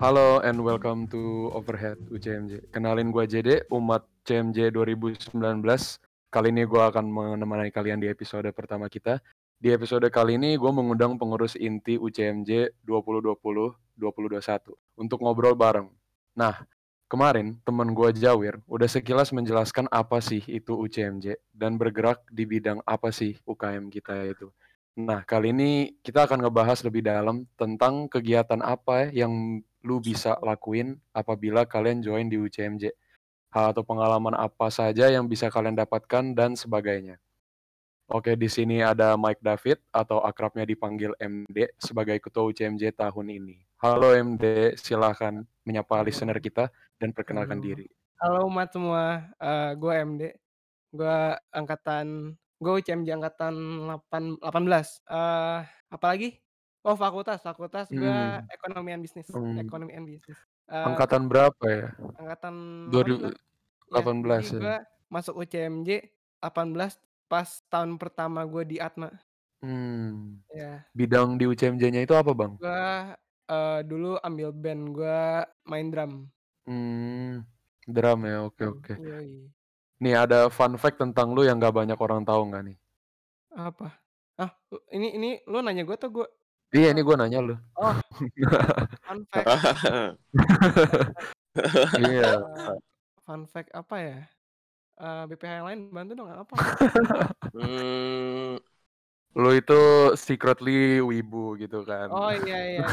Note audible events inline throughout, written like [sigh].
Halo and welcome to Overhead UCMJ. Kenalin gue JD, umat CMJ 2019. Kali ini gue akan menemani kalian di episode pertama kita. Di episode kali ini gue mengundang pengurus inti UCMJ 2020-2021 untuk ngobrol bareng. Nah, kemarin teman gue Jawir udah sekilas menjelaskan apa sih itu UCMJ dan bergerak di bidang apa sih UKM kita itu. Nah, kali ini kita akan ngebahas lebih dalam tentang kegiatan apa yang lu bisa lakuin apabila kalian join di UCMJ. Hal atau pengalaman apa saja yang bisa kalian dapatkan dan sebagainya. Oke, di sini ada Mike David atau akrabnya dipanggil MD sebagai ketua UCMJ tahun ini. Halo MD, silahkan menyapa listener kita dan perkenalkan Halo. diri. Halo umat semua, uh, gue MD, gue angkatan, gue UCMJ angkatan 8, 18. Uh, apalagi? Oh fakultas, fakultas gue Hmm. ekonomi and bisnis, Hmm. ekonomi and bisnis. Uh, Angkatan berapa ya? angkatan 2018 18 ya. Jadi ya. gue masuk UCMJ 18 pas tahun pertama gue di Atma. Hmm. Ya, Bidang di UCMJ-nya itu apa, Bang? gue uh, dulu ambil band, gue main drum. Hmm. Drum ya, oke oke. Yoi. Nih ada fun fact tentang lu yang gak banyak orang tahu nggak nih? Apa? Ah, ini ini lu nanya gue atau gue? Iya, ini gue nanya lu. Oh, [laughs] fun fact. Iya. Eh, fun fact apa ya? Eh, BPH yang lain bantu dong apa? Hmm, Lu itu secretly wibu gitu kan. Oh iya iya. iya.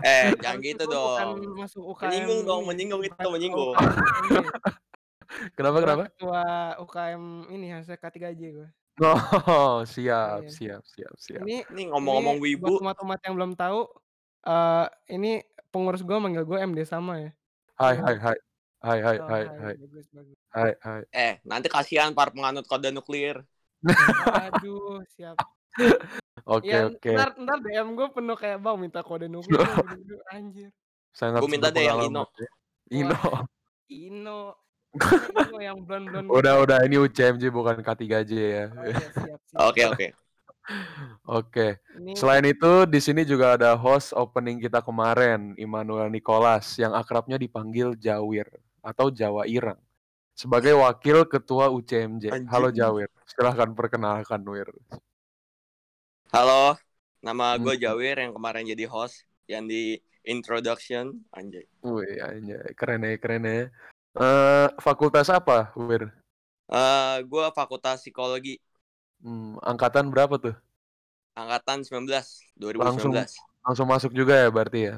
[laughs] eh jangan gitu dong. masuk UKM. Menyinggung dong, menyinggung itu menyinggung. UKM. Kenapa kenapa? Ketua UKM ini hasil K3J gue. Oh, siap, Iya. siap, siap, siap. Ini Ini ngomong-ngomong ini wibu, buat umat-umat yang belum tahu, eh ini pengurus gue manggil gue MD sama ya. Hai, hai, hai. Hai, hai, Oh, hai, hai, hai. Bagus bagus. Hai, hai. eh nanti kasihan para penganut kode nuklir. Aduh, siap. [laughs] Oke, Ya, oke. ntar, ntar DM gue penuh kayak bang minta kode nuklir [laughs] dong, anjir. Sangat Gua minta deh yang Ino. ya. Ino. Ino [laughs] yang blon-blon gitu. Udah, udah. Ini UCMJ bukan K3J ya. Oh iya. Oke oke. [laughs] Oke. Ini Selain itu, di sini juga ada host opening kita kemarin, Immanuel Nicholas, yang akrabnya dipanggil Jawir atau Jawa Irang. Sebagai wakil ketua UCMJ. Anjing. Halo Jawir, silahkan perkenalkan Wir. Halo, nama gue Hmm. Jawir yang kemarin jadi host yang di introduction anjay. Wih, anjay, keren ya, keren ya. Eh, fakultas apa, Wir? Eh gue fakultas psikologi Hmm, angkatan berapa tuh? angkatan 19 2019. Langsung masuk juga ya berarti ya?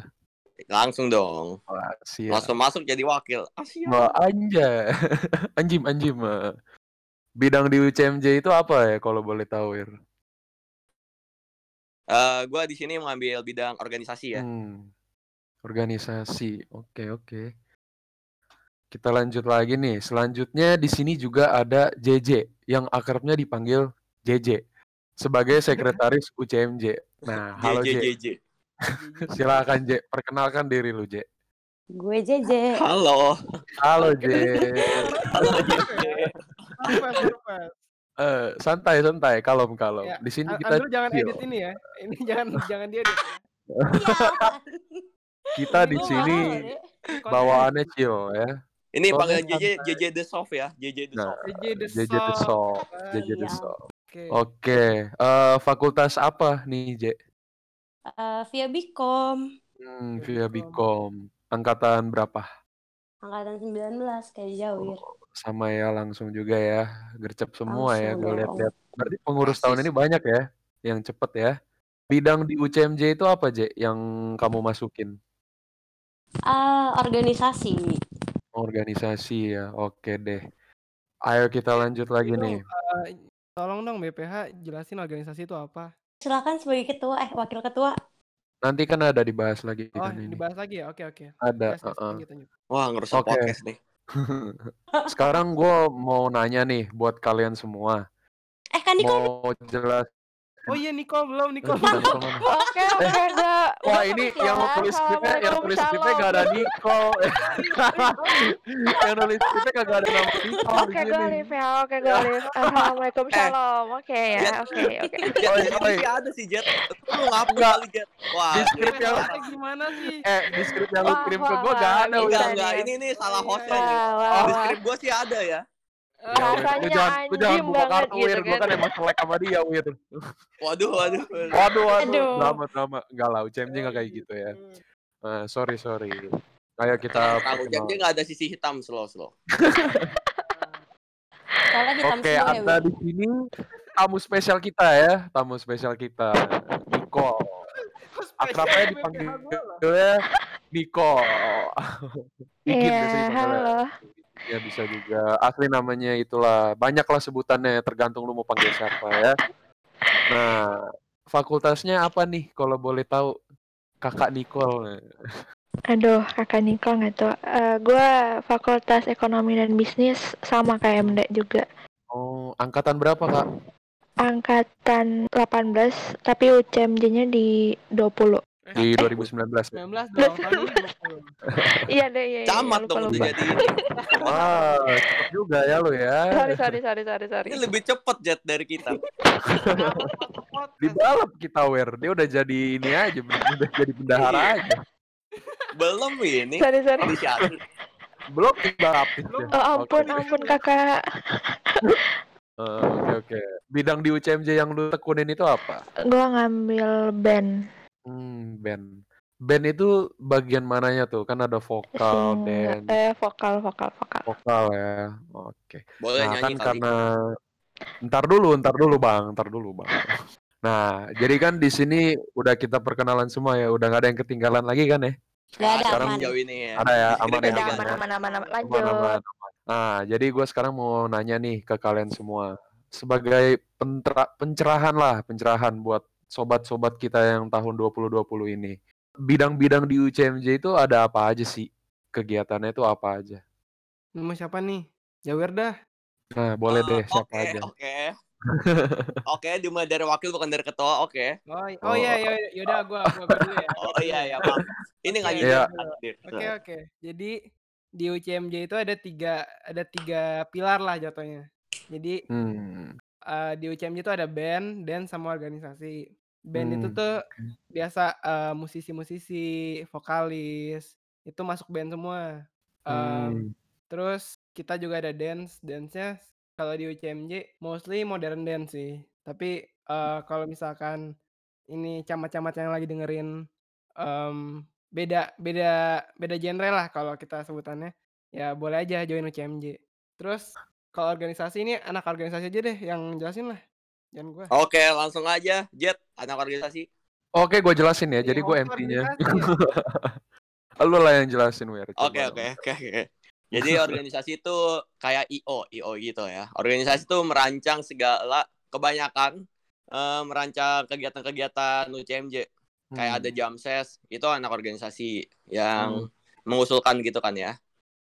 Langsung dong. Wah, siap. Langsung masuk jadi wakil. Ah, siap. Wah, anjay. [laughs] anjim, anjim. eh. Bidang di UCMJ itu apa ya kalau boleh tahu, Wir? Eh gue di sini mengambil bidang organisasi ya. Hmm. Organisasi. Oke, oke. Kita lanjut lagi nih. Selanjutnya di sini juga ada JJ yang akrabnya dipanggil JJ sebagai sekretaris UCMJ. Nah, halo J. JJJJ. [laughs] Silakan J, perkenalkan diri lu J. Gue JJ. Halo. Halo J. Halo JJ. Surprise. Eh, santai santai, kalem kalem. Ya, Di sini kita Andrew jangan edit ini ya. Ini [laughs] jangan jangan dia edit. ya. Kita di Gue sini. Konten bawaannya chill ya. Ini Soalnya panggil JJ. JJ the soft ya, JJ the Nah, soft. JJ the JJ the Soft. Soft, JJ the Iya. Soft. Oke. Oke, eh, fakultas apa nih J? Eh, via Bikom Hmm, Via Bikom. Angkatan berapa? angkatan 19 kayak Jawir. Sama ya langsung juga ya. Gercep semua ya Langsung gue dong. lihat-lihat. Berarti pengurus tahun ini banyak ya yang cepet ya. Bidang di UCMJ itu apa J yang kamu masukin? Ah, organisasi. Organisasi ya. Oke deh. Ayo kita lanjut lagi Dong, nih. eh, tolong dong BPH jelasin organisasi itu apa. Silakan sebagai ketua eh wakil ketua. Nanti kan ada dibahas lagi Oh, kan ini. dibahas lagi ya. Oke, oke. Ada. Yes, yes, uh-uh. lanjut, lanjut. Wah, ngerusak Oke. podcast nih. [laughs] Sekarang gue mau nanya nih buat kalian semua. Eh kan ini kan Mau jelas Oh iya Nicole belum Eh, mana? [laughs] Oke oke udah. Wah ini yang ya. tulis skripnya, yang Assalamualaikum, tulis skripnya gak ada Nicole. [laughs] yang nulis skripnya kagak ada nama di Oke sini. Galif ya, oke Galif. [laughs] Assalamualaikum Eh. shalom. Oke ya, oke oke. Oi. sih ada sih Jet. Lu ngapa kali Jet? Wah, Di ini skrip yang gimana sih? eh di skrip yang lu kirim ke gua gak ada enggak enggak ini nih salah hostnya nih. Di skrip gua sih ada ya. Ya, Wir, lu Rasanya jangan lu jangan buka kartu Wir, gitu gua kan. kan emang selek sama dia Wir. Waduh, waduh. waduh. Waduh waduh, Aduh. drama drama. Enggak lah, UCMJ gak kayak gitu ya. Eh, sorry sorry. Kayak kita Tahu dia perkenal. enggak ada sisi hitam slow slow. Soalnya hitam Oke, semua ya, ada Wir. di sini tamu spesial kita ya, tamu spesial kita, Nicole. Akrabnya [laughs] dipanggilnya Nicole. Bikin Iya, halo. Ya bisa juga. Asli namanya itulah. Banyaklah sebutannya, tergantung lu mau panggil siapa ya. Nah, fakultasnya apa nih kalau boleh tahu? Kakak Nicole. Aduh, kakak Niko nggak tuh. Eh, gua Fakultas Ekonomi dan Bisnis sama kayak MD juga. Oh, angkatan berapa, Kak? Angkatan 18, tapi UCMJ-nya di 20. Di 2019 ya? 19 [laughs] dong, tahun ini 20. Iya deh, iya. iya, Camat lupa, dong lupa. jadi ini. [laughs] Wah, cepet juga ya lu ya. Sorry, sorry, sorry, sorry, sorry. Ini lebih cepet Jet dari kita. Di balap kita, Wer. Dia udah jadi ini aja, udah jadi bendahara Iya. aja. Belum ini. Sorry, sorry. Belum baptis ya. Oh ampun, Oke. ampun kakak. Eh, Oke, oke. Bidang di UCMJ yang lu tekunin itu apa? Gua ngambil band. Hmm, band. Band itu bagian mananya tuh? Kan ada vokal, Sing, dance, eh vokal, vokal, vokal. vokal ya. Oke. Boleh Nah, kan nyanyi kali. karena ntar dulu, ntar dulu bang, ntar dulu bang. [laughs] Nah, jadi kan di sini udah kita perkenalan semua ya, udah nggak ada yang ketinggalan lagi kan ya? Gak ada Sekarang aman. jauh ini ya. Ada ya, aman ya, Udah aman, ada. aman, aman, aman. Aman, Lanjut. aman, aman. Nah, jadi gue sekarang mau nanya nih ke kalian semua, sebagai pentera- pencerahan lah, pencerahan buat sobat-sobat kita yang tahun 2020 ini. Bidang-bidang di UCMJ itu ada apa aja sih? Kegiatannya itu apa aja? Nama siapa nih? Jawir dah. Nah, boleh Eh, deh siapa Oke, aja. oke. [laughs] Oke, dimulai dari wakil bukan dari ketua. Oke. Oh, i- oh iya, iya, iya. yaudah gua, gua, gua dulu ya. [laughs] Oh iya iya, maaf. Ini nggak Oke, jujur. Iya. Oke oke. Jadi di UCMJ itu ada tiga ada tiga pilar lah jatuhnya. Jadi Hmm. eh, di UCMJ itu ada band, dance sama organisasi. Band itu Hmm, tuh biasa eh, musisi-musisi, vokalis itu masuk band semua. Em, Hmm. terus kita juga ada dance, dance-nya kalau di UCMJ mostly modern dance sih. Tapi eh, kalau misalkan ini camat-camat yang lagi dengerin em, beda beda beda genre lah kalau kita sebutannya ya boleh aja join UCMJ. Terus kalau organisasi ini anak organisasi aja deh yang jelasin lah, jangan gua. Oke, langsung aja. Jet, anak organisasi. Oke, gue jelasin ya. Ini Jadi gue MT-nya. ya? Lu lah yang jelasin. Coba Oke, oke, oke, oke. Jadi organisasi itu kayak IO, IO gitu ya. Organisasi itu merancang segala kebanyakan eh, merancang kegiatan-kegiatan UCMJ. Kayak ada Hmm. Jamses, itu anak organisasi yang Hmm. mengusulkan gitu kan ya.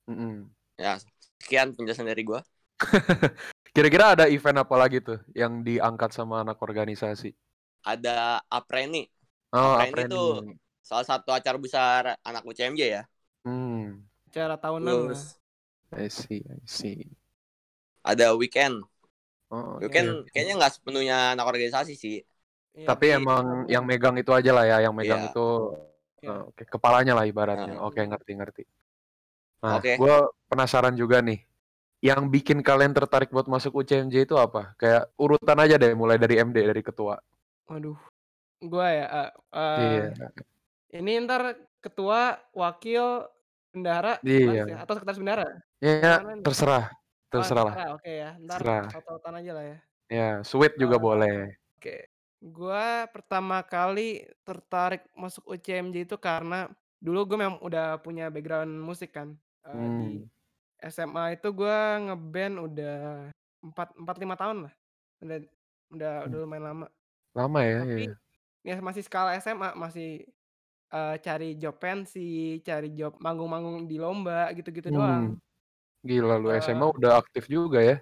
Mm-mm. Ya, sekian penjelasan dari gua. [laughs] Kira-kira ada event apa lagi tuh yang diangkat sama anak organisasi? Ada Apreni, Oh, Apa ini Apreni. tuh? salah satu acara besar anak UCMJ ya. Hmm. Acara tahunan. Terus I see, I see. ada Weekend. Oh, oke, Weekend oke. kayaknya nggak sepenuhnya anak organisasi sih. Iya, Tapi tapi- emang yang megang itu aja lah ya, yang megang Iya. itu Iya. eh, oke, kepalanya lah ibaratnya. Nah. Oke, ngerti, ngerti. Nah, Oke. gue penasaran juga nih. Yang bikin kalian tertarik buat masuk UCMJ itu apa? Kayak urutan aja deh, mulai dari MD, dari ketua. Waduh. Gua ya eh, eh, Iya. ini ntar ketua, wakil, bendahara, Iya. ya? atau sekretaris bendahara? Ya, Mana nih? terserah. Oh, Terserah lah. bendahara, Oke ya. Ntar auto-autan aja lah ya. Ya, sweet juga Eh, boleh. Oke. Gua pertama kali tertarik masuk UCMJ itu karena dulu gue memang udah punya background musik kan. Di Hmm. SMA itu gua ngeband udah 4 4 5 tahun lah. Udah udah Hmm. udah lumayan lama. Lama ya, Tapi iya. ya masih skala SMA, masih eh, cari job pensi, cari job manggung-manggung di lomba gitu-gitu doang. Hmm. Gila lu SMA udah aktif juga ya.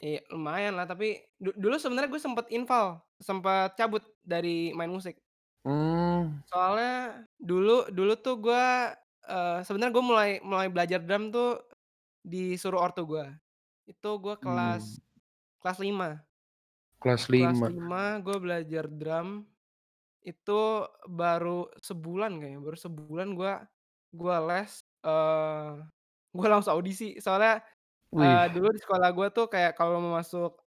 Iya, lumayan lah, tapi du dulu sebenarnya gue sempet inval, sempet cabut dari main musik. Mmm. Soalnya dulu dulu tuh gue, eee, sebenarnya gue mulai mulai belajar drum tuh disuruh ortu gue. Itu gue kelas Mmm. kelas 5. Kelas Kelas 5. 5 gue belajar drum, itu baru sebulan kayaknya, baru sebulan gue gue les, eee, gue langsung audisi. Soalnya, eee, Wih. dulu di sekolah gue tuh kayak kalau mau masuk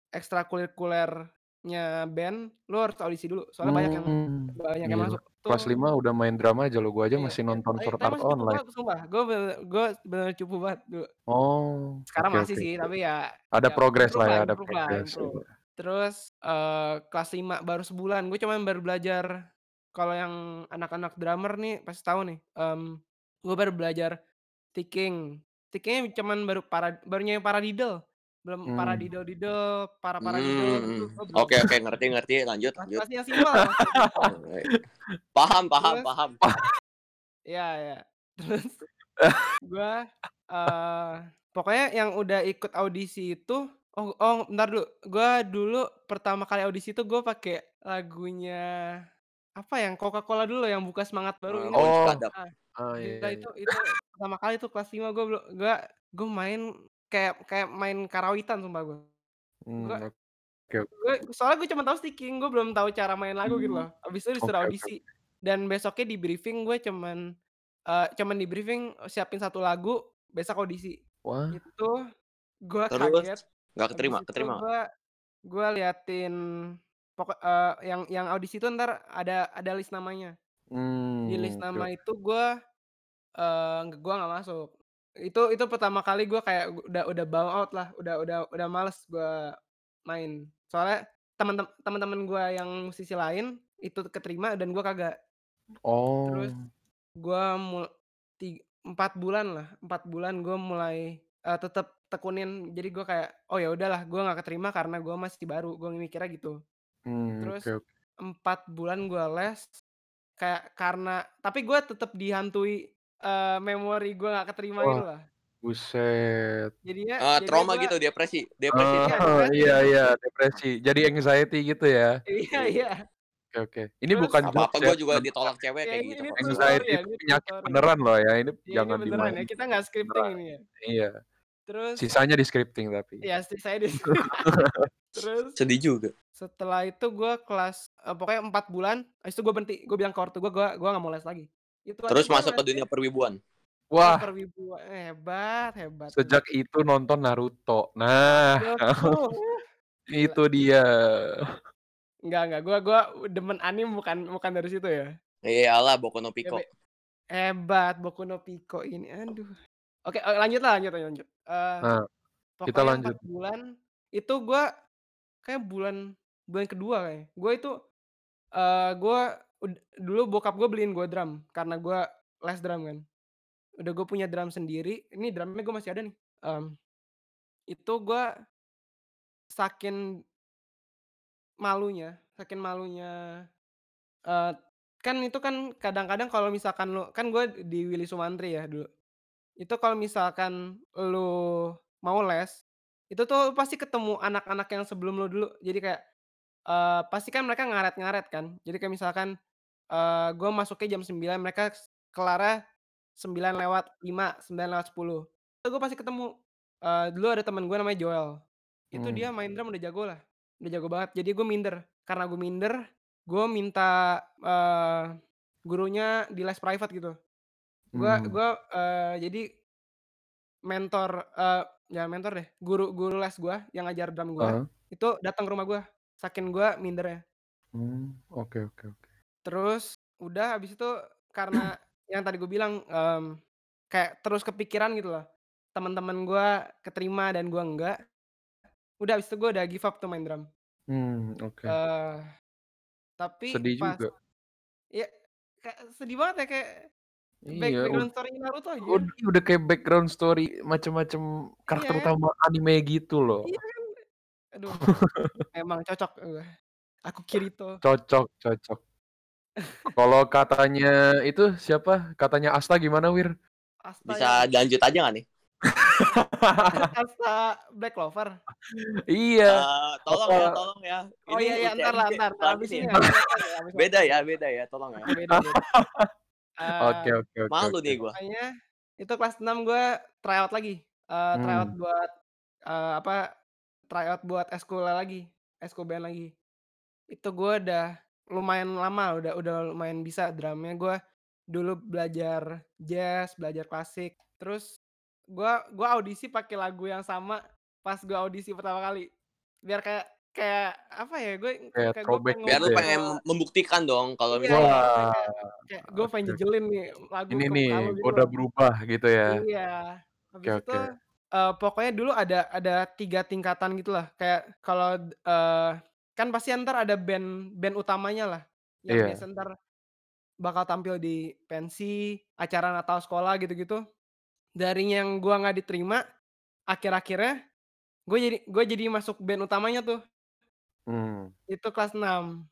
ekstrakurikulernya band, lu harus audisi dulu, soalnya banyak yang Mmm, banyak yang gila. masuk. Kelas Tuh 5 udah main drum aja loh, gua aja Iya masih iya, nonton tapi Sword tapi Art cupu Online. banget sumpah, gue bener gue bener cupu banget dulu. Oh, Sekarang oke masih oke sih, tapi ya Ada ya progres improve lah lah ya, ada improve lah, progres, improve. iya. Terus, eee, kelas 5 baru sebulan, gue cuman baru belajar kalau yang anak-anak drummer nih pasti tahu nih, mmm, gue baru belajar picking. Picking-nya cuman baru para baru nyampe paradiddle, belum Mmm. paradiddle-diddle, para-paradiddle gitu, Mmm, gue belum. oke oke, ngerti ngerti, lanjut lanjut. masih yang simpel. Paham paham Terus paham. Iya iya. Terus gue, eee, pokoknya yang udah ikut audisi itu oh oh bentar dulu, gue dulu pertama kali audisi itu gue pakai lagunya, apa yang Coca-Cola dulu yang Buka Semangat Baru? Oh. Monster Adap. Ah, Oh, iya iya. itu itu pertama kali tuh kelas 5 gue belu gue gue main kayak kayak main karawitan sumpah gue. Gue Mmm, oke oke. gue soalnya gue cuma tahu sticking, gue belum tahu cara main lagu gitu loh. Habis itu disuruh Oke oke audisi, oke. dan besoknya di-briefing gue cuman, eee, cuman di-briefing siapin 1 lagu, besok audisi. Wah. Itu gue Terus? kaget, Nggak habis keterima itu keterima nggak? gue gue liatin pokok eee, yang yang audisi itu entar ada ada list namanya. Di list Mmm, oke nama oke. itu gue, eee, gue nggak masuk. Itu itu pertama kali gue kayak udah udah bow out lah, udah udah udah males gue main. Soalnya temen tem temen-temen gue yang musisi lain itu keterima dan gue kagak. Oh. Terus gue mul ti 4 bulan lah, 4 bulan gue mulai, eee, tetep tekunin. Jadi gue kayak, "Oh ya udahlah, gue nggak keterima karena gue masih baru," gue mikirnya gitu. Mmm, Terus oke oke. 4 bulan gue les, kayak karena tapi gue tetep dihantui, eee, memori gue nggak keterima Wah, gitu lah. buset. Jadinya Eee, jadinya trauma gue gitu, depresi depresi Oh, [laughs] Iya, iya depresi. iya, depresi. Jadi anxiety gitu ya? Iya Iya. iya. Oke oke. Ini Terus bukan Nggak apa-apa, jokes ya, gue juga ditolak cewek Ya kayak ini gitu ini Anxiety ya, itu ini penyakit story. beneran loh ya, ini ini jangan beneran ya, dimainin. kita nggak scripting Beneran. ini ya. Iya. Terus Sisanya di-scripting tapi. Iya, sti saya di [laughs] [laughs] Terus Sedih juga. setelah itu gue kelas eee, pokoknya 4 bulan, habis itu gue berhenti. Gue bilang ke ortu gue, gue gue nggak mau les lagi. Itu Terus masuk ke dunia perwibuan? Wah. perwibuan, hebat hebat hebat. Sejak itu nonton Naruto. Nah, gila. [laughs] itu dia. Enggak enggak, gue gue demen anime bukan bukan dari situ ya. Iyalah, Boku no Ya Pico. be hebat Boku no Pico ini, aduh. Oke, lanjut lah, lanjut lanjut. Eee, Nah, kita pokoknya lanjut. 4 bulan, itu gue kayaknya bulan bulan kedua kayaknya. Gue itu, eee, gue dulu bokap gue beliin gue drum, karena gue les drum kan. Udah gue punya drum sendiri, ini drumnya gue masih ada nih, mmm, itu gue saking malunya saking malunya, eee, kan itu kan kadang-kadang kalau misalkan lu kan gue di Willy Sumantri ya dulu. Itu kalau misalkan lu mau les, itu tuh pasti ketemu anak-anak yang sebelum lu dulu. Jadi kayak, eee, pasti kan mereka ngaret-ngaret kan. Jadi kayak misalkan, eee, gue masuknya jam 9, mereka s kelarnya 9:05, 9:10. Itu gue pasti ketemu. Eee, dulu ada temen gue namanya Joel. Itu dia Mmm. main drum udah jago lah, udah jago banget. Jadi gue minder. Karena gue minder, gue minta, eee, gurunya di les private gitu. Gue Mmm. gue, eee, jadi mentor, eee, jangan mentor deh, guru guru les gue yang ngajar drum gue, Heeh. itu datang ke rumah gue, saking gue mindernya. Mmm, oke oke oke. Terus udah habis itu karena yang tadi gue bilang, mmm, kayak terus kepikiran gitu loh, temen-temen gue keterima dan gue enggak. Udah habis itu gue udah give up tuh main drum. Mmm, oke. Eee, tapi Sedih pas juga. ya kayak sedih banget ya, kayak back Iya, ud background story-nya Naruto ud anjir. udah kayak background story macem-macem karakter Iya. utama anime gitu loh. Iya kan, aduh, [laughs] emang cocok gue, aku Kirito. Cocok cocok. Kalau katanya itu siapa, katanya Asta gimana Wir? Asta Bisa yang dilanjut aja nggak nih? [laughs] Kasta Black Clover. Iya. Eh, tolong ya, Apa- tolong ya. Oh iya iya ntar lah ntar abis ini ini ya. ya, Beda ya, beda ya, tolong ya. Beda beda. [laughs] Eh, Oke oke oke. Malu oke. nih gua. Pokoknya itu kelas 6 gue tryout lagi. Eh tryout Hmm. buat eh, apa? Tryout buat eskul lagi, eskul band lagi. Itu gue udah lumayan lama, udah udah lumayan bisa drumnya. Gue dulu belajar jazz, belajar klasik. Terus gue gua audisi pakai lagu yang sama pas gue audisi pertama kali. Biar kayak kayak apa ya? Gue Kayak kayak gue throwback pengen Biar lu gitu ya. pengen membuktikan dong kalau Iya, misalnya Wah. kayak kayak gue pengen Oke. jejelin nih lagu Ini ke nih, muka lu gitu gua udah loh. berubah gitu ya. Iya. Oke Habis itu oke. eh, pokoknya dulu ada ada tiga tingkatan gitu lah. Kayak kalau eh, kan pasti ntar ada band band utamanya lah. Yang Iya. biasa ntar bakal tampil di pensi, acara Natal sekolah gitu-gitu. Dari yang gua nggak diterima, akhir-akhirnya gue jadi gue jadi masuk band utamanya tuh. Hmm, Itu kelas 6.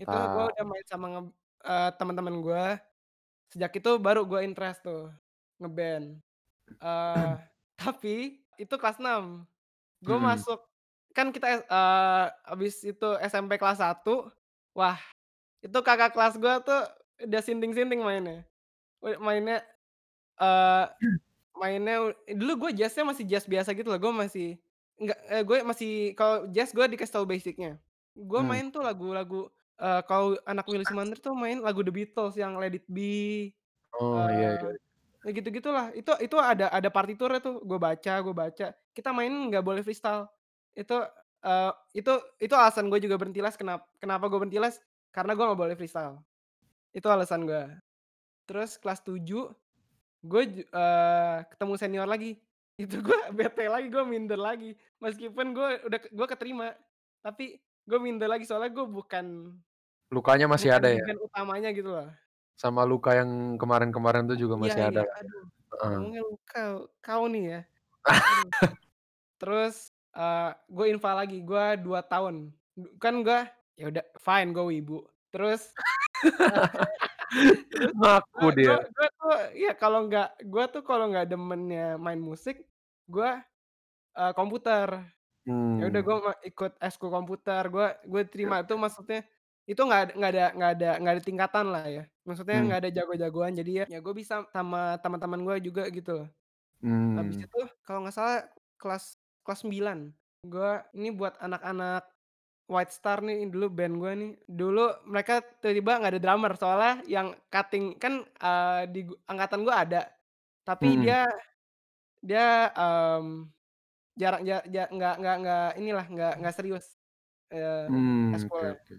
Itu gue mantap. udah main sama nge- eh, teman-teman gue. Sejak itu baru gue interest tuh ngeband. [clears throat] Eh tapi itu kelas 6. Gue Mhm. masuk kan kita eh abis itu SMP kelas 1. Wah, itu kakak kelas gue tuh udah sinting-sinting mainnya. Mainnya eh mainnya u- dulu gue jazznya masih jazz biasa gitu loh. Gue masih enggak eh, gue masih kalau jazz gue dikasih tahu basicnya. Gue Hmm. main tuh lagu-lagu eh kalau anak Willy Sumantri tuh main lagu The Beatles yang Let It Be. Oh iya iya. eh ya gitu-gitulah. Itu itu ada ada partiturnya tuh. Gue baca, gue baca. Kita main nggak boleh freestyle. Itu eh itu itu alasan gue juga berhenti les. Kenapa kenapa gue berhenti les? Karena gue nggak boleh freestyle. Itu alasan gue. Terus kelas 7 gue ju- eh, ketemu senior lagi. [laughs] Itu gue bete lagi, gue minder lagi. Meskipun gue udah gue keterima, tapi gue minder lagi soalnya gue bukan Lukanya masih bukan ada ya. band utamanya gitu loh. Sama luka yang kemarin-kemarin tuh juga Iya masih ada iya, lah. aduh. Heeh. Ngomongnya lu kau, kau nih ya. [laughs] Aduh. Terus eh gue infal lagi, gue dua tahun. Kan gue ya udah fine gue wibu. Terus [laughs] terus Ngaku gue dia. gue gue tuh ya kalau nggak gue tuh kalau nggak demennya main musik, gue eh, komputer. Ya udah Hmm. gue ikut eskul komputer. Gue gue terima itu maksudnya itu nggak ada nggak ada nggak ada nggak ada tingkatan lah ya. Maksudnya Hmm. nggak ada jago-jagoan. Jadi ya ya gue bisa sama teman-teman gue juga gitu. loh. Habis Hmm. itu kalau nggak salah kelas kelas 9 gue ini buat anak-anak White Star nih dulu band gue nih dulu mereka tiba-tiba nggak ada drummer soalnya yang cutting kan eh, di gu- angkatan gue ada tapi Hmm. dia dia em, jarang ja- ja- nggak nggak nggak inilah nggak nggak serius oke eskulnya oke.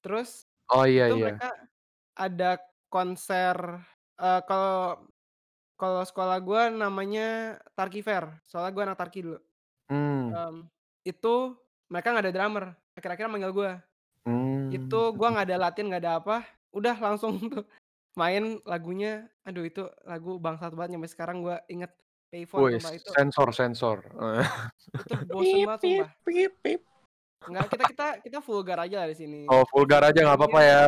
terus Oh iya itu iya. mereka ada konser eh, kalau kalau sekolah gue namanya Tarki Fair soalnya gue anak Tarki dulu Hmm. Em, itu mereka nggak ada drummer akhir-akhir manggil gue Hmm. itu gue nggak ada latihan nggak ada apa udah langsung [laughs] tuh main lagunya aduh itu lagu bangsat banget sampai sekarang gue inget payphone Wih, sumpah itu sensor sensor. Eh. [laughs] itu bosen banget sumpah nggak kita kita kita vulgar aja di sini Oh, vulgar aja nggak apa-apa ya.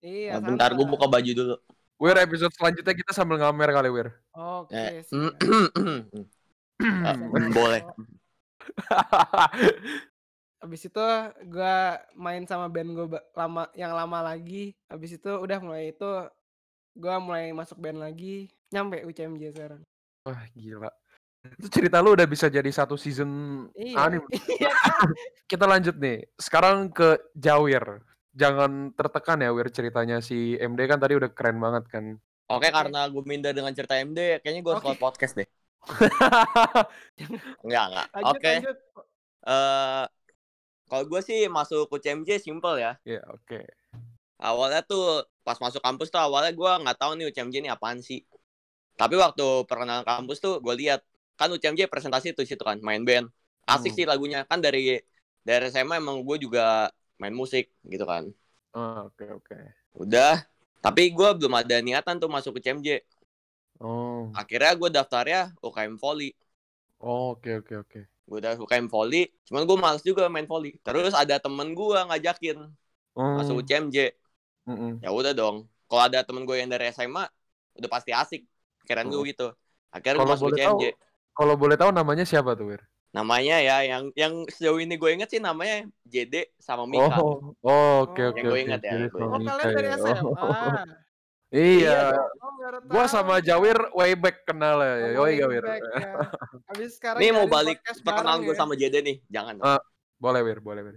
iya Nah, bentar gue santai. buka baju dulu. Wir episode selanjutnya kita sambil ngamer kali Wir. oke Eh, siap. [clears throat] [clears throat] Ah, Siap. boleh. [laughs] Abis itu gue main sama band gue lama yang lama lagi. Abis itu udah mulai itu gue mulai masuk band lagi. Nyampe UCMJ sekarang. Wah, gila. Itu cerita lu udah bisa jadi satu season Iya. anime. [laughs] Iya kan? Kita lanjut nih. Sekarang ke Jawir. Jangan tertekan ya Wir ceritanya si MD kan tadi udah keren banget kan. Oke, karena gue minder dengan cerita MD, kayaknya gue buat podcast deh. [laughs] Enggak, enggak. Oke. lanjut. Eh kalau gue sih masuk UCMJ simple ya. Ya, oke. Awalnya tuh pas masuk kampus tuh awalnya gue nggak tahu nih UCMJ ini apaan sih. Tapi waktu perkenalan kampus tuh gue lihat kan UCMJ presentasi tuh situ kan main band. Asik Hmm. sih lagunya kan dari dari SMA emang gue juga main musik gitu kan. Oke, oke. Udah. Tapi gue belum ada niatan tuh masuk UCMJ. Oh. Akhirnya gue daftarnya UKM Volley. Oh, oke, oke, oke. Gue udah UKM Volley. Cuman gue males juga main volley. Terus ada temen gue ngajakin Oh. masuk UCMJ. ya udah dong kalau ada temen gue yang dari SMA udah pasti asik keren Oh. gue gitu akhirnya gue masuk UCMJ kalau boleh tahu namanya siapa tuh, Wir? Namanya ya yang yang sejauh ini gue inget sih namanya JD sama Mika. Oh, oh, oke Oh. oke Yang gue oke. ingat ya, gue Oh, kalian dari ya. SMA? [laughs] Oh. Iya Iya. Oh, gua sama Jawir way back kenal ya. Oh, Yoi back ya. Habis sekarang Nih mau balik perkenalan gue ya. sama JD nih, jangan. Ah. Boleh Wir, boleh Wir.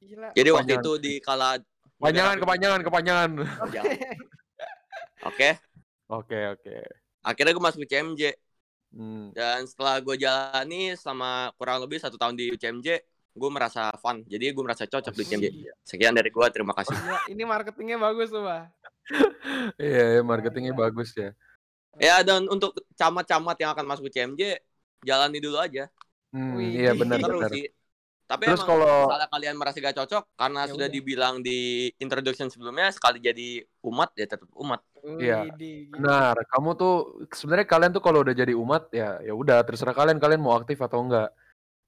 Gila. Jadi waktu itu di kala Kepanjangan, kepanjangan, kepanjangan. Jangan. Oke, Oke, oke. akhirnya gue masuk UCMJ Hmm. dan setelah gue jalani sama kurang lebih satu tahun di UCMJ, gue merasa fun. Jadi gue merasa cocok di UCMJ. Iya. Sekian dari gue, terima kasih. Ini marketingnya bagus tuh, Pak. Iya, iya, marketingnya bagus ya. Ya dan untuk camat-camat yang akan masuk UCMJ, jalani dulu aja. Hmm, Wih. iya benar Terus benar. sih. Tapi Terus emang kalau misalnya kalian merasa gak cocok karena Ya sudah udah. dibilang di introduction sebelumnya sekali jadi umat ya tetap umat. Iya. Gila. benar, kamu tuh sebenarnya kalian tuh kalau udah jadi umat ya ya udah terserah kalian kalian mau aktif atau enggak.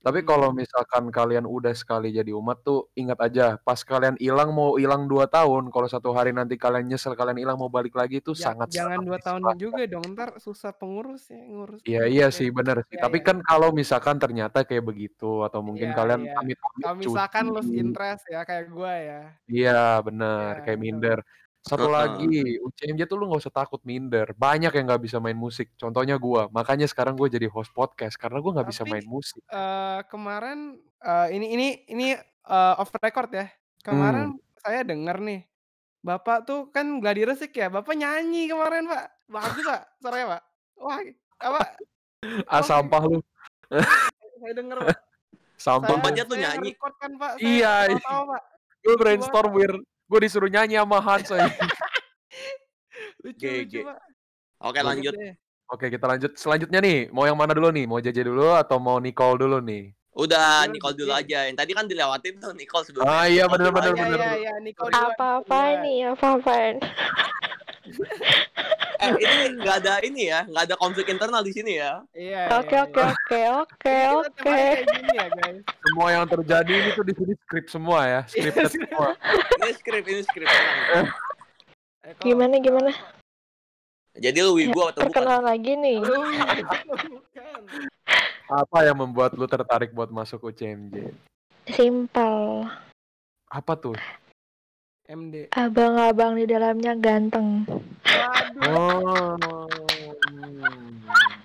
Tapi Hmm. kalau misalkan kalian udah sekali jadi umat tuh ingat aja pas kalian hilang mau hilang dua tahun kalau satu hari nanti kalian nyesel kalian hilang mau balik lagi itu Ja- sangat jangan sangat dua tahun juga dong, ntar susah pengurus ya ngurus. Iya iya ya. sih benar sih. Iya, Tapi iya. kan kalau misalkan ternyata kayak begitu atau mungkin Iya, kalian iya. amit-amit Kalau misalkan lose cuti. interest ya kayak gua ya. Iya benar Iya, kayak betul. minder. Satu Heeh. lagi UCMJ tuh lu nggak usah takut minder. Banyak yang nggak bisa main musik. Contohnya gua. Makanya sekarang gue jadi host podcast karena gua nggak bisa Tapi main musik. eh kemarin eh, ini ini ini eh, off record ya. Hmm. Kemarin saya denger nih, Bapak tuh kan gladi resik ya. Bapak nyanyi kemarin, Pak. Bagus, Pak. Suaranya, Pak. Wah, apa? Ah Apa sampah lu. [laughs] Saya denger, Pak. Sampah Saya lu. tuh saya nyanyi. record kan, Pak. Saya Iya. ketawa-tawa, Pak. Gue Lucu brainstorm wir. Gue disuruh nyanyi sama Hans. Lucu, [laughs] lucu. Oke lanjut. Oke kita lanjut. Selanjutnya nih. Mau yang mana dulu nih? Mau JJ dulu atau mau Nicole dulu nih? Udah Nicole dulu aja. Yang tadi kan dilewatin tuh Nicole sebelumnya. Ah iya. Iya, iya, iya. Nicole duluan, Nicole Apa-apaan duluan. nih? Apa-apaan? [laughs] Eh ini nggak ada ini ya, nggak ada konflik internal di sini ya. Iya, Oke, iya, oke, iya. oke, oke, oke. kayak gini ya, guys. Semua yang terjadi ini tuh di sini skrip semua ya. Iya, Scripted script. semua. Ini skrip, ini skrip. Eh, Gimana, gimana? Jadi lu Ya, wibu atau bukan? perkenalan lagi nih. Apa yang membuat lu tertarik buat masuk UCMJ? Simpel. Apa tuh? MD. Abang-abang di dalamnya ganteng. Waduh. Oh.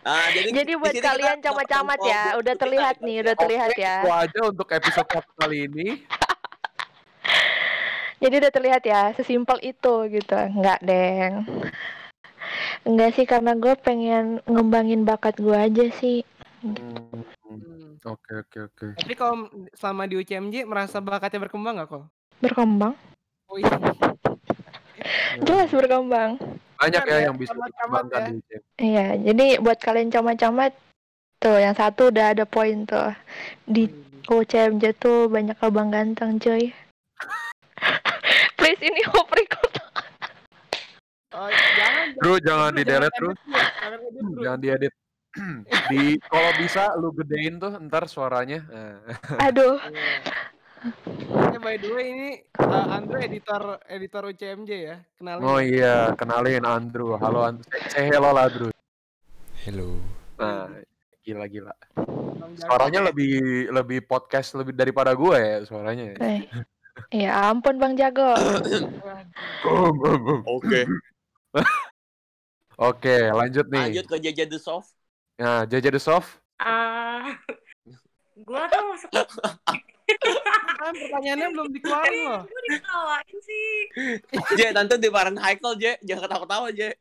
Ah, jadi Jadi di buat kalian camat-camat ya, udah terlihat nih, udah terlihat ya. itu aja untuk episode satu kali ini. [laughs] Jadi udah terlihat ya, sesimpel itu gitu. Enggak, Deng. Enggak sih, karena gue pengen ngembangin bakat gue aja sih. Hmm. Oke oke oke. Tapi kalau selama di UCMJ merasa bakatnya berkembang nggak kok? Berkembang. Oh iya. Jelas berkembang. Banyak ya ya, yang bisa dikembangkan ya. di. Iya, jadi buat kalian camat-camat tuh yang satu udah ada poin tuh. Di UCMJ tuh banyak abang ganteng, cuy. [laughs] Please ini off record. Oh, jangan. Bro, jangan di delete bro. edit, bro. Jangan edit. Jangan diedit. [clears throat] di kalau bisa lu gedein tuh ntar suaranya. Eh. Aduh, Iya. Ya, by the way ini uh, Andre editor editor UCMJ ya. Kenalin. Oh ya. iya, kenalin Andrew. Halo Andrew. Say hello lah Andrew. Hello. Nah, gila gila. Suaranya lebih lebih podcast lebih daripada gue ya suaranya. ya. eh. ya ampun Bang Jago. [coughs] Oke. Oke, lanjut nih. Lanjut ke JJ The Soft. Nah, JJ The Soft. Ah, gua tuh masuk [laughs] Kan pertanyaannya belum dikeluarin loh. Gue diketawain sih. [laughs] J, nanti dimarahin Haikal, J. Jangan ketawa-ketawa, J. [laughs]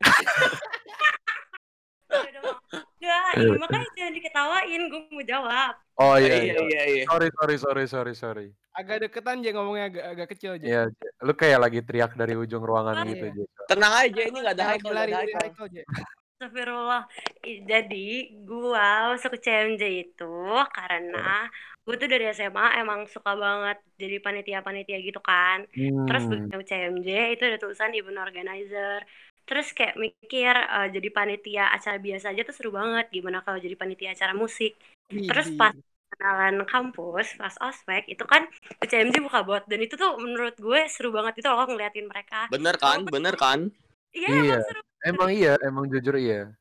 Udah mau. Enggak, ini makanya jangan diketawain. Gue mau jawab. Oh Iya, iya, iya, iya. iya. iya. Sorry, sorry, sorry, sorry, sorry. Agak deketan aja ngomongnya agak agak kecil aja. Iya, lu kayak lagi teriak dari ujung ruangan Iya. gitu, J. Tenang aja. Ini nggak ada Jangan Haikal, berlari ada Haikal. [laughs] Astagfirullah. Jadi, gua masuk ke CMJ itu karena gue tuh dari SMA emang suka banget jadi panitia-panitia gitu kan. Terus Hmm. begitu CMJ itu ada tulisan event organizer. Terus kayak mikir eh, jadi panitia acara biasa aja tuh seru banget. Gimana kalau jadi panitia acara musik? Terus pas kenalan kampus, pas ospek itu kan CMJ buka bot dan itu tuh menurut gue seru banget itu loh ngeliatin mereka. Bener kan? Bener kan? Iya, Iya. emang seru. Emang iya, emang jujur iya.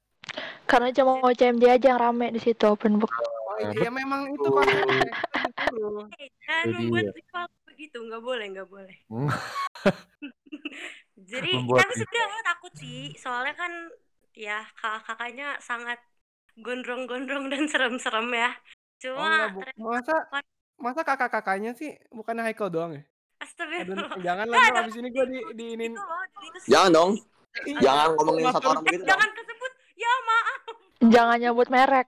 Karena cuma UCMJ aja yang rame di situ open book. Oh Nah, iya memang itu disuruh. Eh, jangan membuat rival begitu, nggak boleh, nggak boleh. [laughs] Jadi Membuat tapi sebenarnya aku takut sih, soalnya kan ya kakak-kakaknya sangat gondrong-gondrong dan serem-serem ya. Oh enggak, Cuma ternyata Masa masa kakak-kakaknya sih bukannya Haikal doang ya? Astagfirullah. jangan [laughs] lah abis ini gue di, itu diinin. loh, jadi itu Jangan dong. Iya, Jangan ngomongin satu orang Eh, begitu jangan kesebut. Ya maaf, Jangan nyebut merek.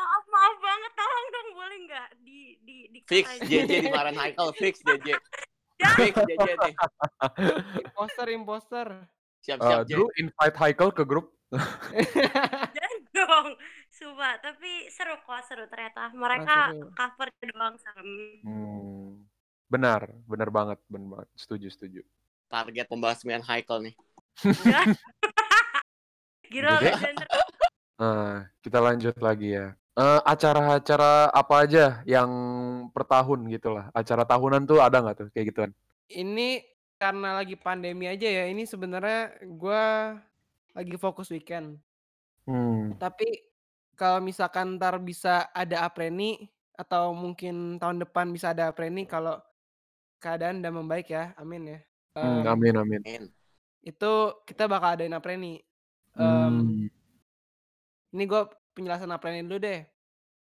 maaf, maaf banget. Tolong dong, boleh nggak di di di Fix. JJ dimarahin Haikal, fix JJ. Fix JJ nih. Imposter, imposter. Uh, Siap-siap J. Drew invite Haikal ke grup. [laughs] Jangan dong. Sumpah, tapi seru kok, seru ternyata. Mereka seru. cover doang serem. Hmm. Benar, benar banget, benar banget. Setuju, setuju. Target pembasmian Haikal nih. [laughs] Gila legend. Nah, kita lanjut lagi ya. Eh, acara-acara apa aja yang per tahun gitu lah. Acara tahunan tuh ada nggak tuh kayak gituan? Ini karena lagi pandemi aja ya. Ini sebenarnya gue lagi fokus weekend. Hmm. Tapi kalau misalkan ntar bisa ada apreni atau mungkin tahun depan bisa ada apreni kalau keadaan udah membaik ya, amin ya. Hmm, amin, amin. Amin. Itu kita bakal adain apreni. Em, Hmm. ini gue penjelasan apreni dulu deh.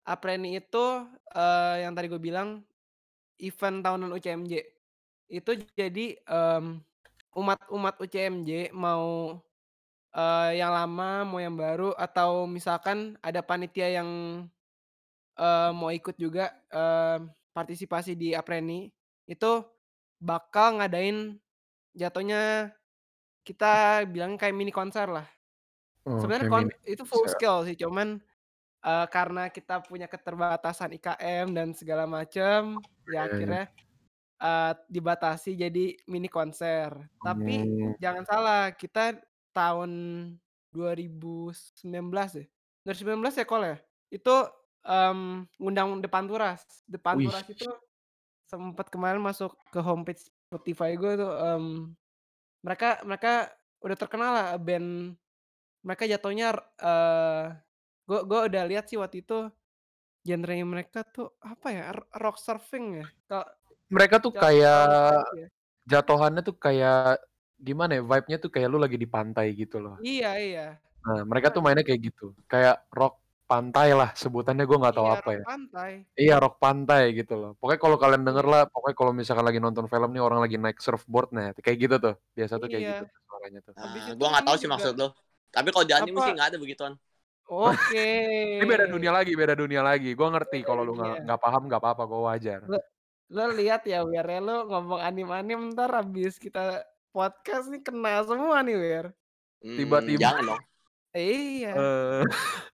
Apreni itu eh, yang tadi gue bilang event tahunan UCMJ. Itu jadi umat-umat UCMJ mau eh, yang lama, mau yang baru, atau misalkan ada panitia yang eh, mau ikut juga em, partisipasi di apreni, itu bakal ngadain jatuhnya kita bilang kayak mini konser lah. Oh, Sebenarnya kayak kon mini itu full konser. scale sih, cuman eh, karena kita punya keterbatasan IKM dan segala macem, ya Iya, iya. akhirnya eh, dibatasi jadi mini konser. Tapi Hmm. jangan salah, kita tahun 2019 ya. 2019 ya Kol ya. Itu em, ngundang Depan Turas. Depan Wih. Turas itu sempat kemarin masuk ke homepage Spotify gue tuh em, mereka mereka udah terkenal lah band mereka jatuhnya eh gue gue udah lihat sih waktu itu genrenya mereka tuh apa ya r- rock surfing ya kalau Mereka tuh kalau kayak ya jatuhannya tuh kayak gimana ya? Vibe-nya tuh kayak lu lagi di pantai gitu loh. iya iya Nah, mereka tuh mainnya kayak gitu. Kayak rock pantai lah sebutannya gue nggak tahu iya apa rock ya. pantai Iya rock pantai gitu loh. Pokoknya kalau kalian denger iya lah, pokoknya kalau misalkan lagi nonton film nih orang lagi naik surfboard, nah kayak gitu tuh. Biasa tuh kayak iya gitu tuh suaranya tuh. habis Nah, itu gua nggak ini tahu sih juga maksud lo. Tapi kalau di anime apa sih nggak ada begituan. oke [laughs] Ini beda dunia lagi, beda dunia lagi. Gue ngerti beda kalau lu nggak dunia nggak paham nggak apa-apa, gue wajar. lo lo lihat ya Wir ya lo ngomong anim-anim ntar habis kita podcast nih kena semua nih Wir Hmm, Tiba-tiba, jangan dong. iya eh, [laughs]